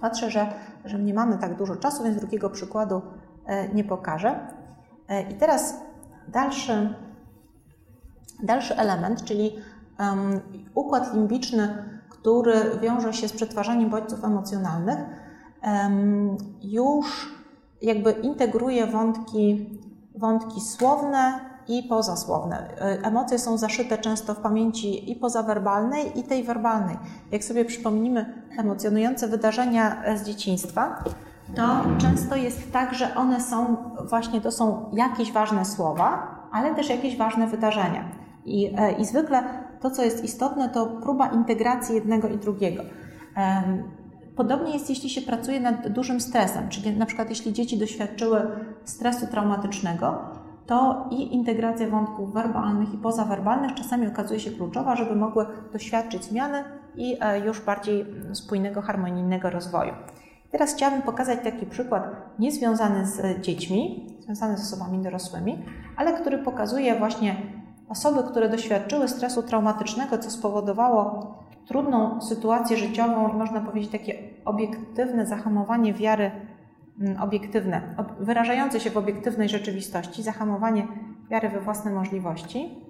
[SPEAKER 1] Patrzę, że, że nie mamy tak dużo czasu, więc drugiego przykładu e, nie pokażę. E, I teraz dalszy, dalszy element, czyli um, układ limbiczny który wiąże się z przetwarzaniem bodźców emocjonalnych, już jakby integruje wątki wątki słowne i pozasłowne. Emocje są zaszyte często w pamięci i pozawerbalnej, i tej werbalnej. Jak sobie przypomnimy emocjonujące wydarzenia z dzieciństwa, to często jest tak, że one są właśnie, to są jakieś ważne słowa, ale też jakieś ważne wydarzenia. I, e, i zwykle to, co jest istotne, to próba integracji jednego i drugiego. Podobnie jest, jeśli się pracuje nad dużym stresem, czyli na przykład jeśli dzieci doświadczyły stresu traumatycznego, to i integracja wątków werbalnych i pozawerbalnych czasami okazuje się kluczowa, żeby mogły doświadczyć zmiany i e, już bardziej spójnego, harmonijnego rozwoju. Teraz chciałabym pokazać taki przykład niezwiązany z dziećmi, związany z osobami dorosłymi, ale który pokazuje właśnie osoby, które doświadczyły stresu traumatycznego, co spowodowało trudną sytuację życiową i można powiedzieć takie obiektywne zahamowanie wiary, mm, obiektywne, wyrażające się w obiektywnej rzeczywistości, zahamowanie wiary we własne możliwości.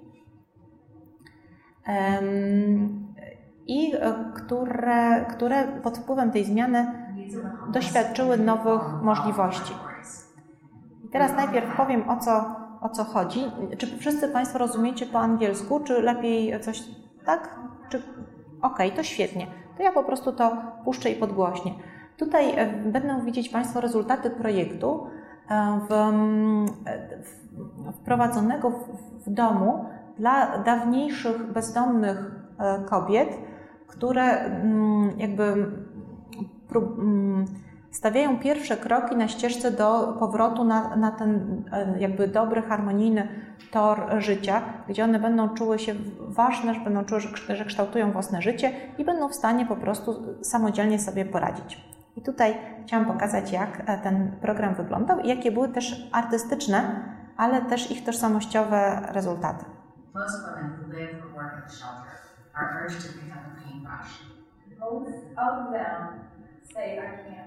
[SPEAKER 1] I e, które, które pod wpływem tej zmiany doświadczyły nowych możliwości. I teraz najpierw powiem o co, o co chodzi. Czy wszyscy Państwo rozumiecie po angielsku, czy lepiej coś tak? Czy... Okej, okay, to świetnie. To ja po prostu to puszczę i podgłośnię. Tutaj e, będą widzieć Państwo rezultaty projektu e, w, w, wprowadzonego w, w domu dla dawniejszych bezdomnych e, kobiet, które mm, jakby Mm, stawiają pierwsze kroki na ścieżce do powrotu na, na ten e, jakby dobry, harmonijny tor życia, gdzie one będą czuły się ważne, że będą czuły, że kształtują własne życie i będą w stanie po prostu samodzielnie sobie poradzić. I tutaj chciałam pokazać, jak e, ten program wyglądał i jakie były też artystyczne, ale też ich tożsamościowe rezultaty. Most women who live or work in shelter are urged to pick up a paintbrush. Both of them say, I can't.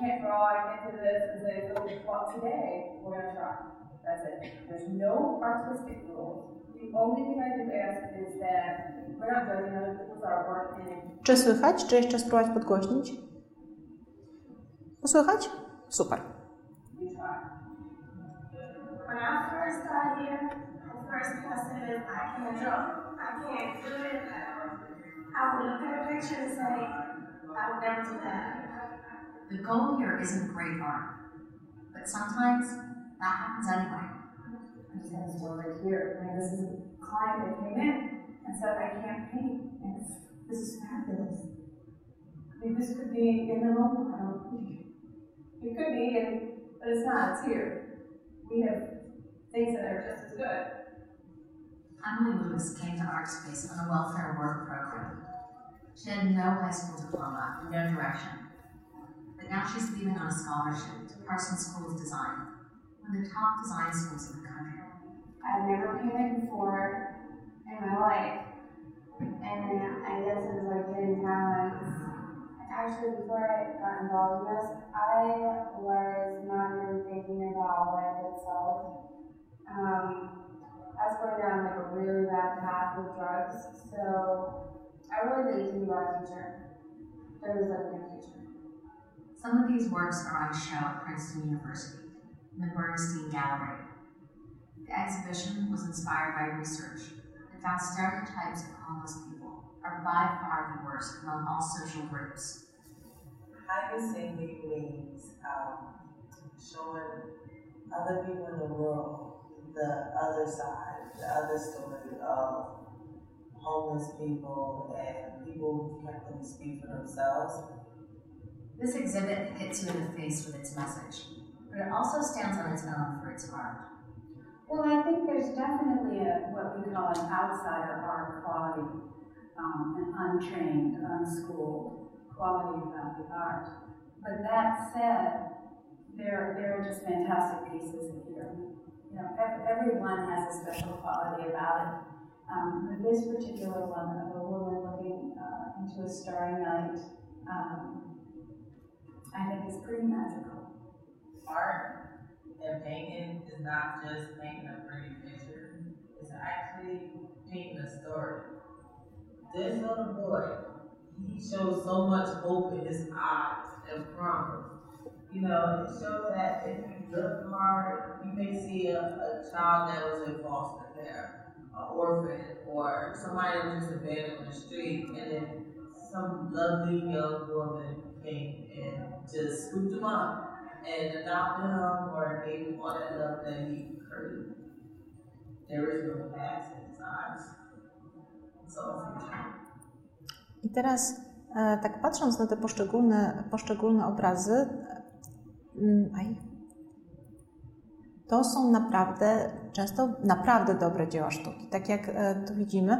[SPEAKER 1] Can't draw, I can't do this, and say, so well, today we're going to try. That's it. There's no artistic rules. The only thing I do ask is that we're not judging other people's artwork. And czy słychać? Czy jeszcze spróbować podgłośnić? Posłychać? Super. When I first got here, the first person is I can't draw. I can't do it. I would look at a picture and say, I would never do that. The goal here isn't great art, but sometimes that happens anyway. I just a story right here. I mean, this is a client that came in and said, I can't paint, and this is fabulous. I mean, this could be in the room. I don't think. It could be, and, but it's not. It's here. We have things that are just as good. Emily Lewis came to ArtSpace on a welfare work program. She had no high school diploma, no direction. Now she's leaving on a scholarship to Parsons School of Design, one of the top design schools in the country. I've never painted before in my life, and I guess it was like hidden talents. Actually, before I got involved in this, I was not even thinking about life itself. Um, I was going down like a really bad path with drugs, so I really didn't think about the future. There was like no future. Some of these works are on show at Princeton University, in the Bernstein Gallery. The exhibition was inspired by research that found stereotypes of homeless people are by far the worst among all social groups. Hiding safely means um, showing other people in the world the other side, the other story of homeless people and people who can't really speak for themselves. This exhibit hits you in the face with its message, but it also stands on its own for its art. Well, I think there's definitely a, what we call an outsider art quality, um, an untrained, unschooled quality about the art. But that said, there, there are just fantastic pieces here. You know, everyone has a special quality about it. Um, this particular one of a woman looking uh, into a starry night, um, I think is pretty magical. Art and painting is not just painting a pretty picture, it's actually painting a story. This little boy, he shows so much hope in his eyes and promise. You know, it shows that if you
[SPEAKER 3] the part you may see a, a child that was in foster care, an orphan, or somebody that was just abandoned on the street, and then some lovely young woman came and up and or love. There is no past in his eyes.
[SPEAKER 1] I teraz, e, tak patrząc na te poszczególne, poszczególne obrazy, mm, to są naprawdę, często naprawdę dobre dzieła sztuki, tak jak e, tu widzimy,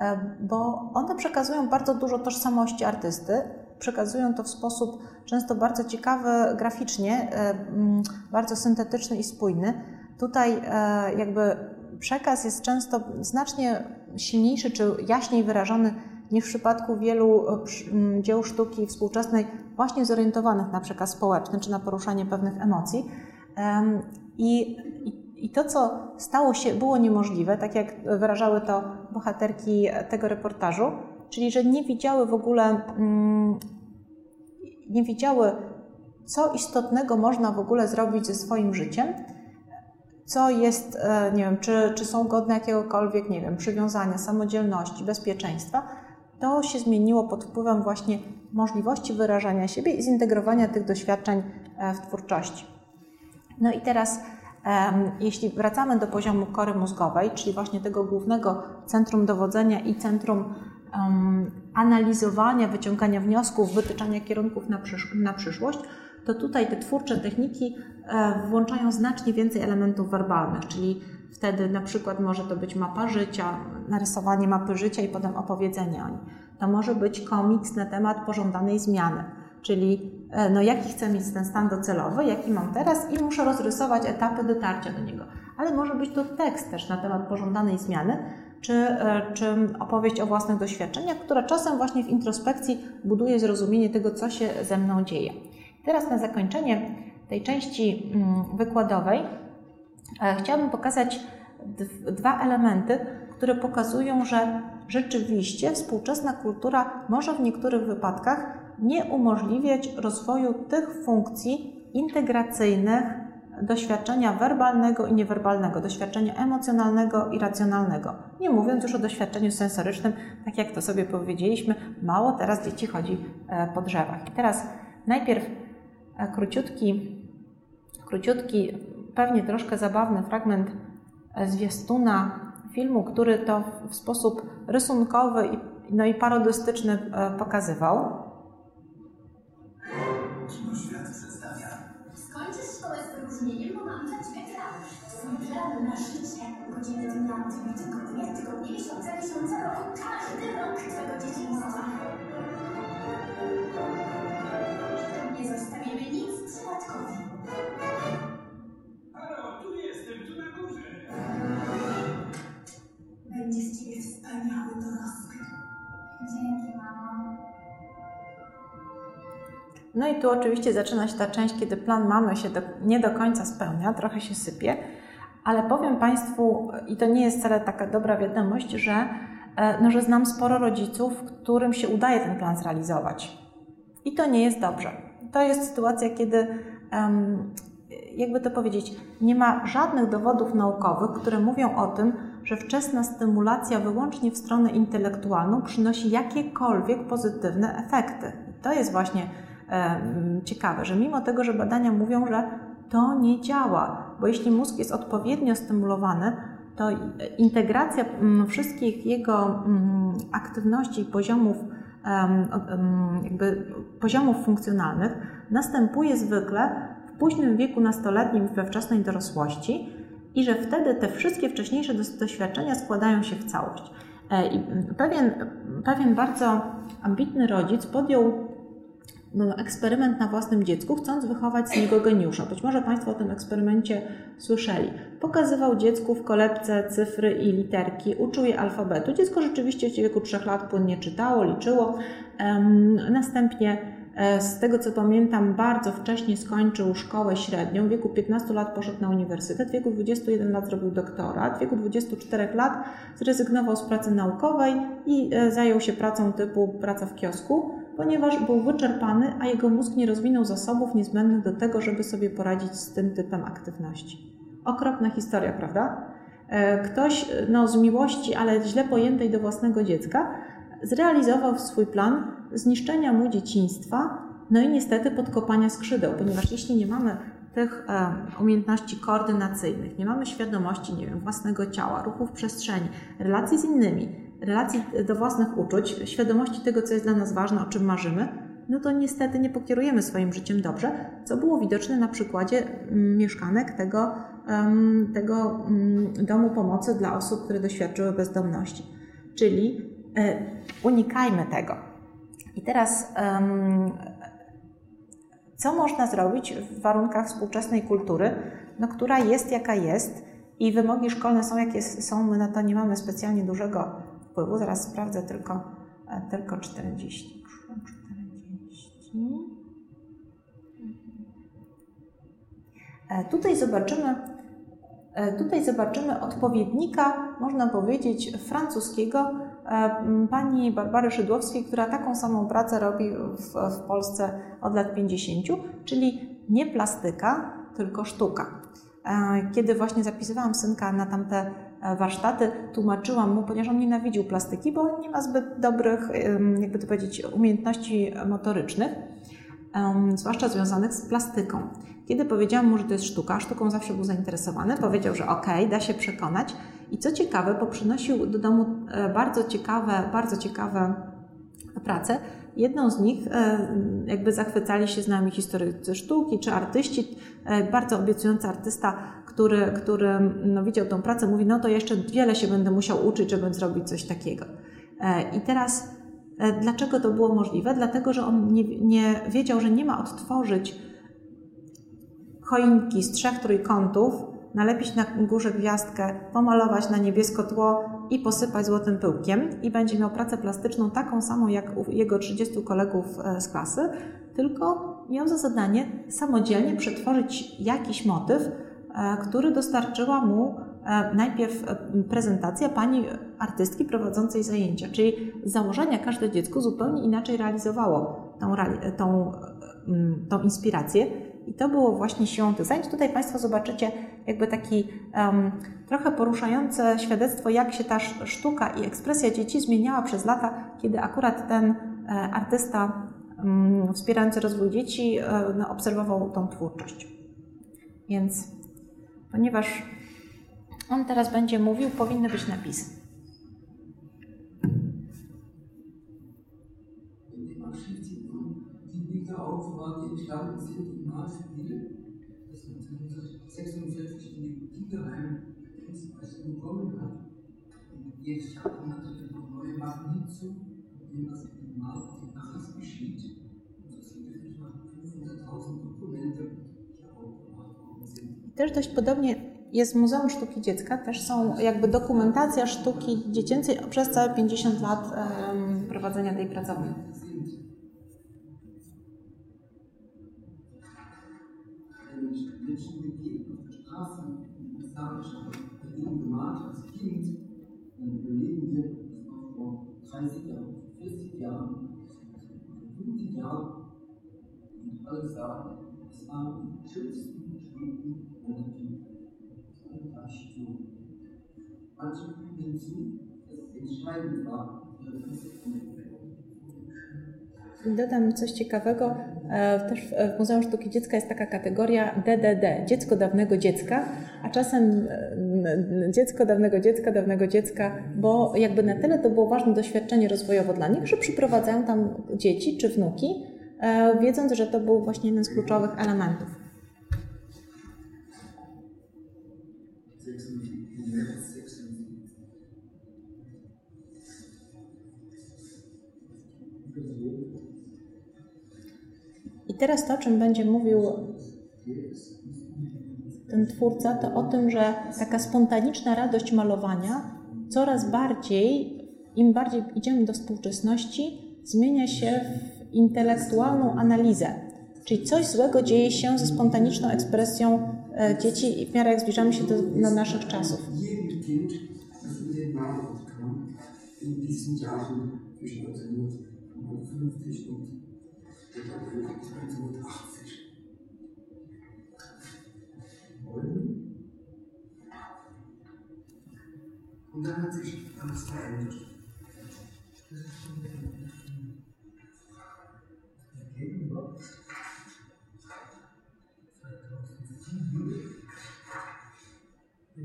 [SPEAKER 1] e, bo one przekazują bardzo dużo tożsamości artysty, przekazują to w sposób często bardzo ciekawy graficznie, e, mm, bardzo syntetyczny i spójny. Tutaj e, jakby przekaz jest często znacznie silniejszy czy jaśniej wyrażony niż w przypadku wielu e, przy- m, dzieł sztuki współczesnej, właśnie zorientowanych na przekaz społeczny czy na poruszanie pewnych emocji. Em, I, i, I to, co stało się, było niemożliwe, tak jak wyrażały to bohaterki tego reportażu, czyli że nie widziały w ogóle, mm, nie widziały, co istotnego można w ogóle zrobić ze swoim życiem, co jest, e, nie wiem, czy, czy są godne jakiegokolwiek, nie wiem, przywiązania, samodzielności, bezpieczeństwa, to się zmieniło pod wpływem właśnie możliwości wyrażania siebie i zintegrowania tych doświadczeń e, w twórczości. No i teraz, jeśli wracamy do poziomu kory mózgowej, czyli właśnie tego głównego centrum dowodzenia i centrum analizowania, wyciągania wniosków, wytyczania kierunków na, przysz na przyszłość, to tutaj te twórcze techniki e, włączają znacznie więcej elementów werbalnych, czyli wtedy na przykład może to być mapa życia, narysowanie mapy życia i potem opowiedzenie o niej. To może być komiks na temat pożądanej zmiany, czyli e, no jaki chcę mieć ten stan docelowy, jaki mam teraz i muszę rozrysować etapy dotarcia do niego. Ale może być to tekst też na temat pożądanej zmiany, czy, e, czy opowieść o własnych doświadczeniach, która czasem właśnie w introspekcji buduje zrozumienie tego, co się ze mną dzieje. Teraz na zakończenie tej części mm, wykładowej e, chciałabym pokazać dw- dwa elementy, które pokazują, że rzeczywiście współczesna kultura może w niektórych wypadkach nie umożliwiać rozwoju tych funkcji integracyjnych doświadczenia werbalnego i niewerbalnego, doświadczenia emocjonalnego i racjonalnego. Nie mówiąc już o doświadczeniu sensorycznym, tak jak to sobie powiedzieliśmy, mało teraz dzieci chodzi e, po drzewach. I teraz najpierw e, króciutki, króciutki, pewnie troszkę zabawny fragment e, zwiastuna filmu, który to w sposób rysunkowy i, no i parodystyczny pokazywał.
[SPEAKER 4] Godziny dnia, dni, tygodnie, tygodnie, miesiące, miesiące, rok. Każdy rok Twego dzieciństwa. Nie zostawimy nic przypadkowi.
[SPEAKER 5] Halo, tu jestem, tu na górze!
[SPEAKER 4] Będzie z Ciebie wspaniały dorosły. Dzięki, mamo.
[SPEAKER 1] No i tu oczywiście zaczyna się ta część, kiedy plan mamy się do, nie do końca spełnia, trochę się sypie, ale powiem Państwu, i to nie jest wcale taka dobra wiadomość, że, e, no, że znam sporo rodziców, którym się udaje ten plan zrealizować. I to nie jest dobrze. To jest sytuacja, kiedy, jakby to powiedzieć, nie ma żadnych dowodów naukowych, które mówią o tym, że wczesna stymulacja wyłącznie w stronę intelektualną przynosi jakiekolwiek pozytywne efekty. To jest właśnie ciekawe, że mimo tego, że badania mówią, że to nie działa, bo jeśli mózg jest odpowiednio stymulowany, to integracja mm, wszystkich jego mm, aktywności i poziomów, jakby poziomów funkcjonalnych następuje zwykle w późnym wieku nastoletnim, we wczesnej dorosłości i że wtedy te wszystkie wcześniejsze doświadczenia składają się w całość. E, I pewien, pewien bardzo ambitny rodzic podjął eksperyment na własnym dziecku, chcąc wychować z niego geniusza. Być może Państwo o tym eksperymencie słyszeli. Pokazywał dziecku w kolebce cyfry i literki, uczył je alfabetu. Dziecko rzeczywiście w wieku 3 lat płynnie czytało, liczyło. Następnie, e, z tego co pamiętam, bardzo wcześnie skończył szkołę średnią. W wieku 15 lat poszedł na uniwersytet, w wieku 21 lat zrobił doktorat, w wieku 24 lat zrezygnował z pracy naukowej i e, zajął się pracą typu praca w kiosku ponieważ był wyczerpany, a jego mózg nie rozwinął zasobów niezbędnych do tego, żeby sobie poradzić z tym typem aktywności. Okropna historia, prawda? E, ktoś no, z miłości, ale źle pojętej do własnego dziecka, zrealizował swój plan zniszczenia mu dzieciństwa, no i niestety podkopania skrzydeł, ponieważ jeśli nie mamy tych e, umiejętności koordynacyjnych, nie mamy świadomości, nie wiem, własnego ciała, ruchów przestrzeni, relacji z innymi, relacji do własnych uczuć, świadomości tego, co jest dla nas ważne, o czym marzymy, no to niestety nie pokierujemy swoim życiem dobrze, co było widoczne na przykładzie mm, mieszkanek tego, tego mm, domu pomocy dla osób, które doświadczyły bezdomności. Czyli e, unikajmy tego. I teraz co można zrobić w warunkach współczesnej kultury, no, która jest jaka jest i wymogi szkolne są jakie są, my na to nie mamy specjalnie dużego wpływu. Zaraz sprawdzę tylko, e, tylko 40. 40. E, tutaj zobaczymy, e, tutaj zobaczymy odpowiednika, można powiedzieć, francuskiego pani Barbary Szydłowskiej, która taką samą pracę robi w, w Polsce od lat 50, czyli nie plastyka, tylko sztuka. E, kiedy właśnie zapisywałam synka na tamte e, warsztaty, tłumaczyłam mu, ponieważ on nienawidził plastyki, bo nie ma zbyt dobrych, jakby to powiedzieć, umiejętności motorycznych, zwłaszcza związanych z plastyką. Kiedy powiedziałam mu, że to jest sztuka, sztuką zawsze był zainteresowany, powiedział, że okej, okay, da się przekonać. I co ciekawe, poprzynosił do domu e, bardzo ciekawe, bardzo ciekawe prace. Jedną z nich e, jakby zachwycali się z nami historycy sztuki czy artyści. E, bardzo obiecujący artysta, który, który no, widział tą pracę, mówi, no to jeszcze wiele się będę musiał uczyć, żeby zrobić coś takiego. I teraz dlaczego to było możliwe? Dlatego, że on nie, nie wiedział, że nie ma odtworzyć choinki z trzech trójkątów, nalepić na górze gwiazdkę, pomalować na niebiesko tło i posypać złotym pyłkiem i będzie miał pracę plastyczną taką samą jak u jego 30 kolegów e, z klasy, tylko miał za zadanie samodzielnie przetworzyć jakiś motyw, e, który dostarczyła mu e, najpierw prezentacja pani artystki prowadzącej zajęcia, czyli z założenia każde dziecko zupełnie inaczej realizowało tą, tą, tą inspirację i to było właśnie siłą tych zajęć. Tutaj Państwo zobaczycie jakby taki um, trochę poruszające świadectwo, jak się ta sztuka i ekspresja dzieci zmieniała przez lata, kiedy akurat ten e, artysta um, wspierający rozwój dzieci no, obserwował tą twórczość. Więc ponieważ on teraz będzie mówił, powinny być napisy.
[SPEAKER 6] Aufwand entstanden sind Kommen natürlich noch neue Machen hinzu, von dem, was im Markt nachher geschieht. Und so sind wirklich noch 500.000 Dokumente, die aufbewahrt worden sind.
[SPEAKER 1] Też dość podobnie jest Muzeum Sztuki Dziecka, też są jakby dokumentacja sztuki dziecięcej przez całe 50 lat um, prowadzenia tej pracowni.
[SPEAKER 6] Überlegen wir, vor 30 Jahren, 40 Jahren, 50 Jahren, und alle sagen, es waren die schönsten Stunden. Manche fügen hinzu, dass entscheidend war,
[SPEAKER 1] Dodam coś ciekawego. E, też w Muzeum Sztuki Dziecka jest taka kategoria DDD, dziecko dawnego dziecka, a czasem e, dziecko dawnego dziecka, dawnego dziecka, bo jakby na tyle to było ważne doświadczenie rozwojowo dla nich, że przyprowadzają tam dzieci czy wnuki, e, wiedząc, że to był właśnie jeden z kluczowych elementów. Teraz to, o czym będzie mówił ten twórca, to o tym, że taka spontaniczna radość malowania coraz bardziej, im bardziej idziemy do współczesności, zmienia się w intelektualną analizę. Czyli coś złego dzieje się ze spontaniczną ekspresją e, dzieci w miarę jak zbliżamy się do, do naszych czasów.
[SPEAKER 6] 1950 und ich habe 1980. Und dann hat sich alles verändert. Das ist schon die Gegenwart. 2007 ja,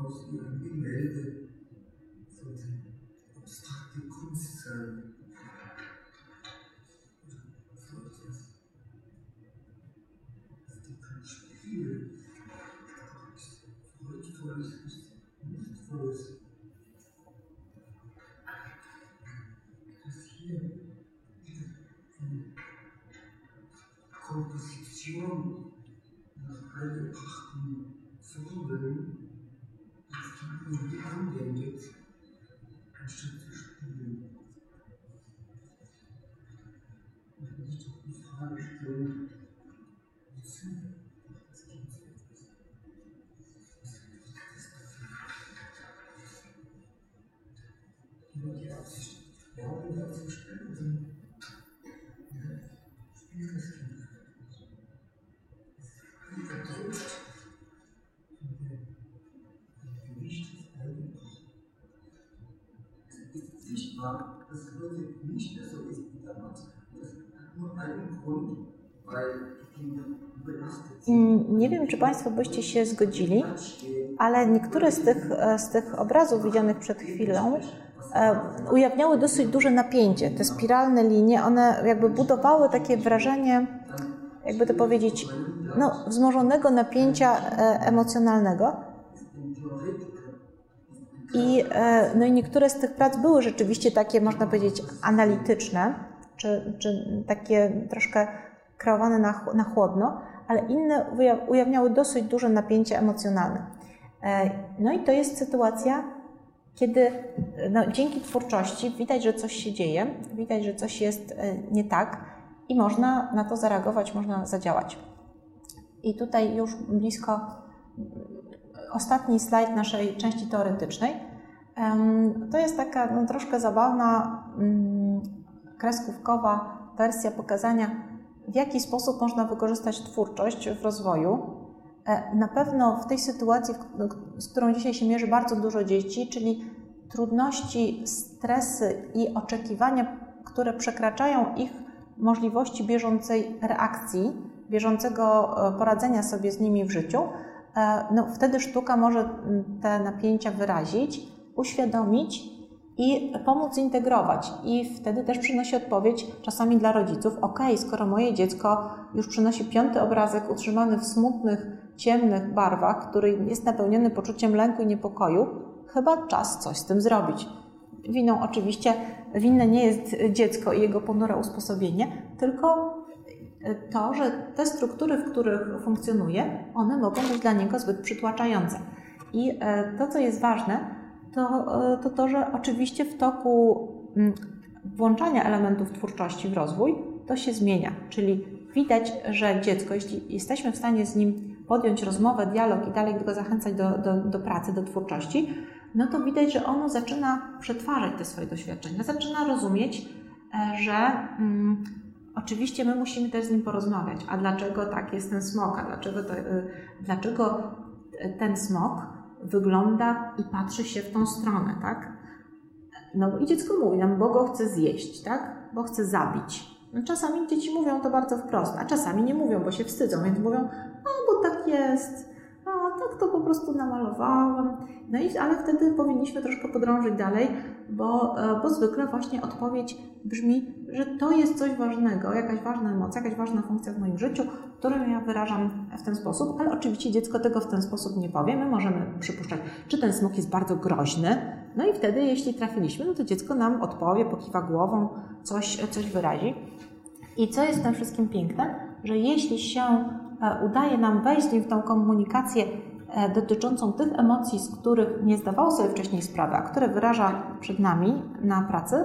[SPEAKER 6] aus ihrem Gemälde sollte abstrakte Kunst sein. Nicht mehr so ist wie damals. Das nur einen Grund, weil die Kinder
[SPEAKER 1] Nie wiem, czy Państwo byście się zgodzili, ale niektóre z tych, e, z tych obrazów widzianych przed chwilą e, ujawniały dosyć duże napięcie. Te spiralne linie, one jakby budowały takie wrażenie, jakby to powiedzieć, no, wzmożonego napięcia e, emocjonalnego. I, e, no i niektóre z tych prac były rzeczywiście takie, można powiedzieć, analityczne, czy, czy takie troszkę kreowane na, na chłodno, ale inne uja- ujawniały dosyć duże napięcie emocjonalne. E, No i to jest sytuacja, kiedy no, dzięki twórczości widać, że coś się dzieje, widać, że coś jest e, nie tak i można na to zareagować, można zadziałać. I tutaj już blisko ostatni slajd naszej części teoretycznej. To jest taka no, troszkę zabawna, mm, kreskówkowa wersja pokazania, w jaki sposób można wykorzystać twórczość w rozwoju. E, Na pewno w tej sytuacji, z którą dzisiaj się mierzy bardzo dużo dzieci, czyli trudności, stresy i oczekiwania, które przekraczają ich możliwości bieżącej reakcji, bieżącego e, poradzenia sobie z nimi w życiu, no wtedy sztuka może te napięcia wyrazić, uświadomić i pomóc zintegrować. I wtedy też przynosi odpowiedź czasami dla rodziców: OK, skoro moje dziecko już przynosi piąty obrazek utrzymany w smutnych, ciemnych barwach, który jest napełniony poczuciem lęku i niepokoju, chyba czas coś z tym zrobić. Winą oczywiście winne nie jest dziecko i jego ponure usposobienie, tylko to, że te struktury, w których funkcjonuje, one mogą być dla niego zbyt przytłaczające. I e, to, co jest ważne, to e, to, to że oczywiście w toku mm, włączania elementów twórczości w rozwój, to się zmienia. Czyli widać, że dziecko, jeśli jesteśmy w stanie z nim podjąć rozmowę, dialog i dalej go zachęcać do, do, do pracy, do twórczości, no to widać, że ono zaczyna przetwarzać te swoje doświadczenia, zaczyna rozumieć, e, że mm, oczywiście my musimy też z nim porozmawiać. A dlaczego tak jest ten smok? A dlaczego, to, y, dlaczego ten smok wygląda i patrzy się w tą stronę, tak? No i dziecko mówi nam, bo go chce zjeść, tak? Bo chce zabić. No, czasami dzieci mówią to bardzo wprost, a czasami nie mówią, bo się wstydzą, więc mówią, a bo tak jest, to po prostu namalowałem. No i, ale wtedy powinniśmy troszkę podrążyć dalej, bo, e, bo zwykle właśnie odpowiedź brzmi, że to jest coś ważnego, jakaś ważna emocja, jakaś ważna funkcja w moim życiu, którą ja wyrażam w ten sposób, ale oczywiście dziecko tego w ten sposób nie powie. My możemy przypuszczać, czy ten smok jest bardzo groźny, no i wtedy, jeśli trafiliśmy, no to dziecko nam odpowie, pokiwa głową, coś, coś wyrazi. I co jest w tym wszystkim piękne, że jeśli się e, udaje nam wejść w tą komunikację dotyczącą tych emocji, z których nie zdawało sobie wcześniej sprawy, a które wyraża przed nami na pracy,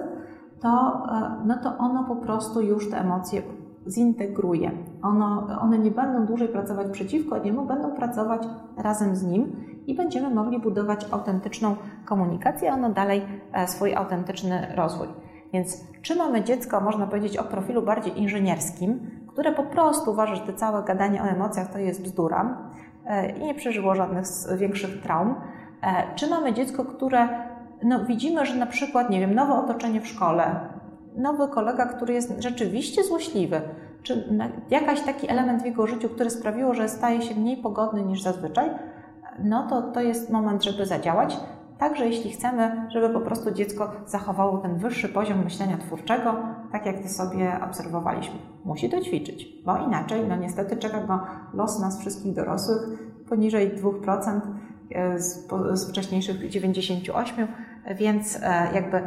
[SPEAKER 1] to, e, no to ono po prostu już te emocje zintegruje. Ono, one nie będą dłużej pracować przeciwko niemu, będą pracować razem z nim i będziemy mogli budować autentyczną komunikację, a ono dalej e, swój autentyczny rozwój. Więc czy mamy dziecko, można powiedzieć, o profilu bardziej inżynierskim, które po prostu uważa, że te całe gadanie o emocjach to jest bzdura e, i nie przeżyło żadnych większych traum, e, czy mamy dziecko, które no, widzimy, że na przykład, nie wiem, nowe otoczenie w szkole, nowy kolega, który jest rzeczywiście złośliwy, czy jakaś taki element w jego życiu, który sprawiło, że staje się mniej pogodny niż zazwyczaj, no to to jest moment, żeby zadziałać. Także jeśli chcemy, żeby po prostu dziecko zachowało ten wyższy poziom myślenia twórczego, tak jak to sobie obserwowaliśmy. Musi to ćwiczyć, bo inaczej, no niestety czeka go los nas wszystkich dorosłych poniżej 2% e, z, z wcześniejszych 98%, więc e, jakby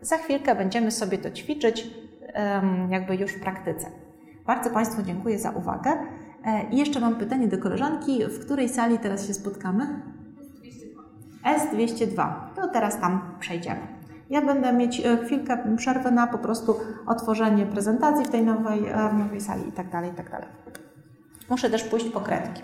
[SPEAKER 1] za chwilkę będziemy sobie to ćwiczyć jakby już w praktyce. Bardzo Państwu dziękuję za uwagę. E, I jeszcze mam pytanie do koleżanki, w której sali teraz się spotkamy? S202. To teraz tam przejdziemy. Ja będę mieć e, chwilkę przerwy na po prostu otworzenie prezentacji w tej nowej, nowej sali i tak tak. Muszę też pójść po kredki.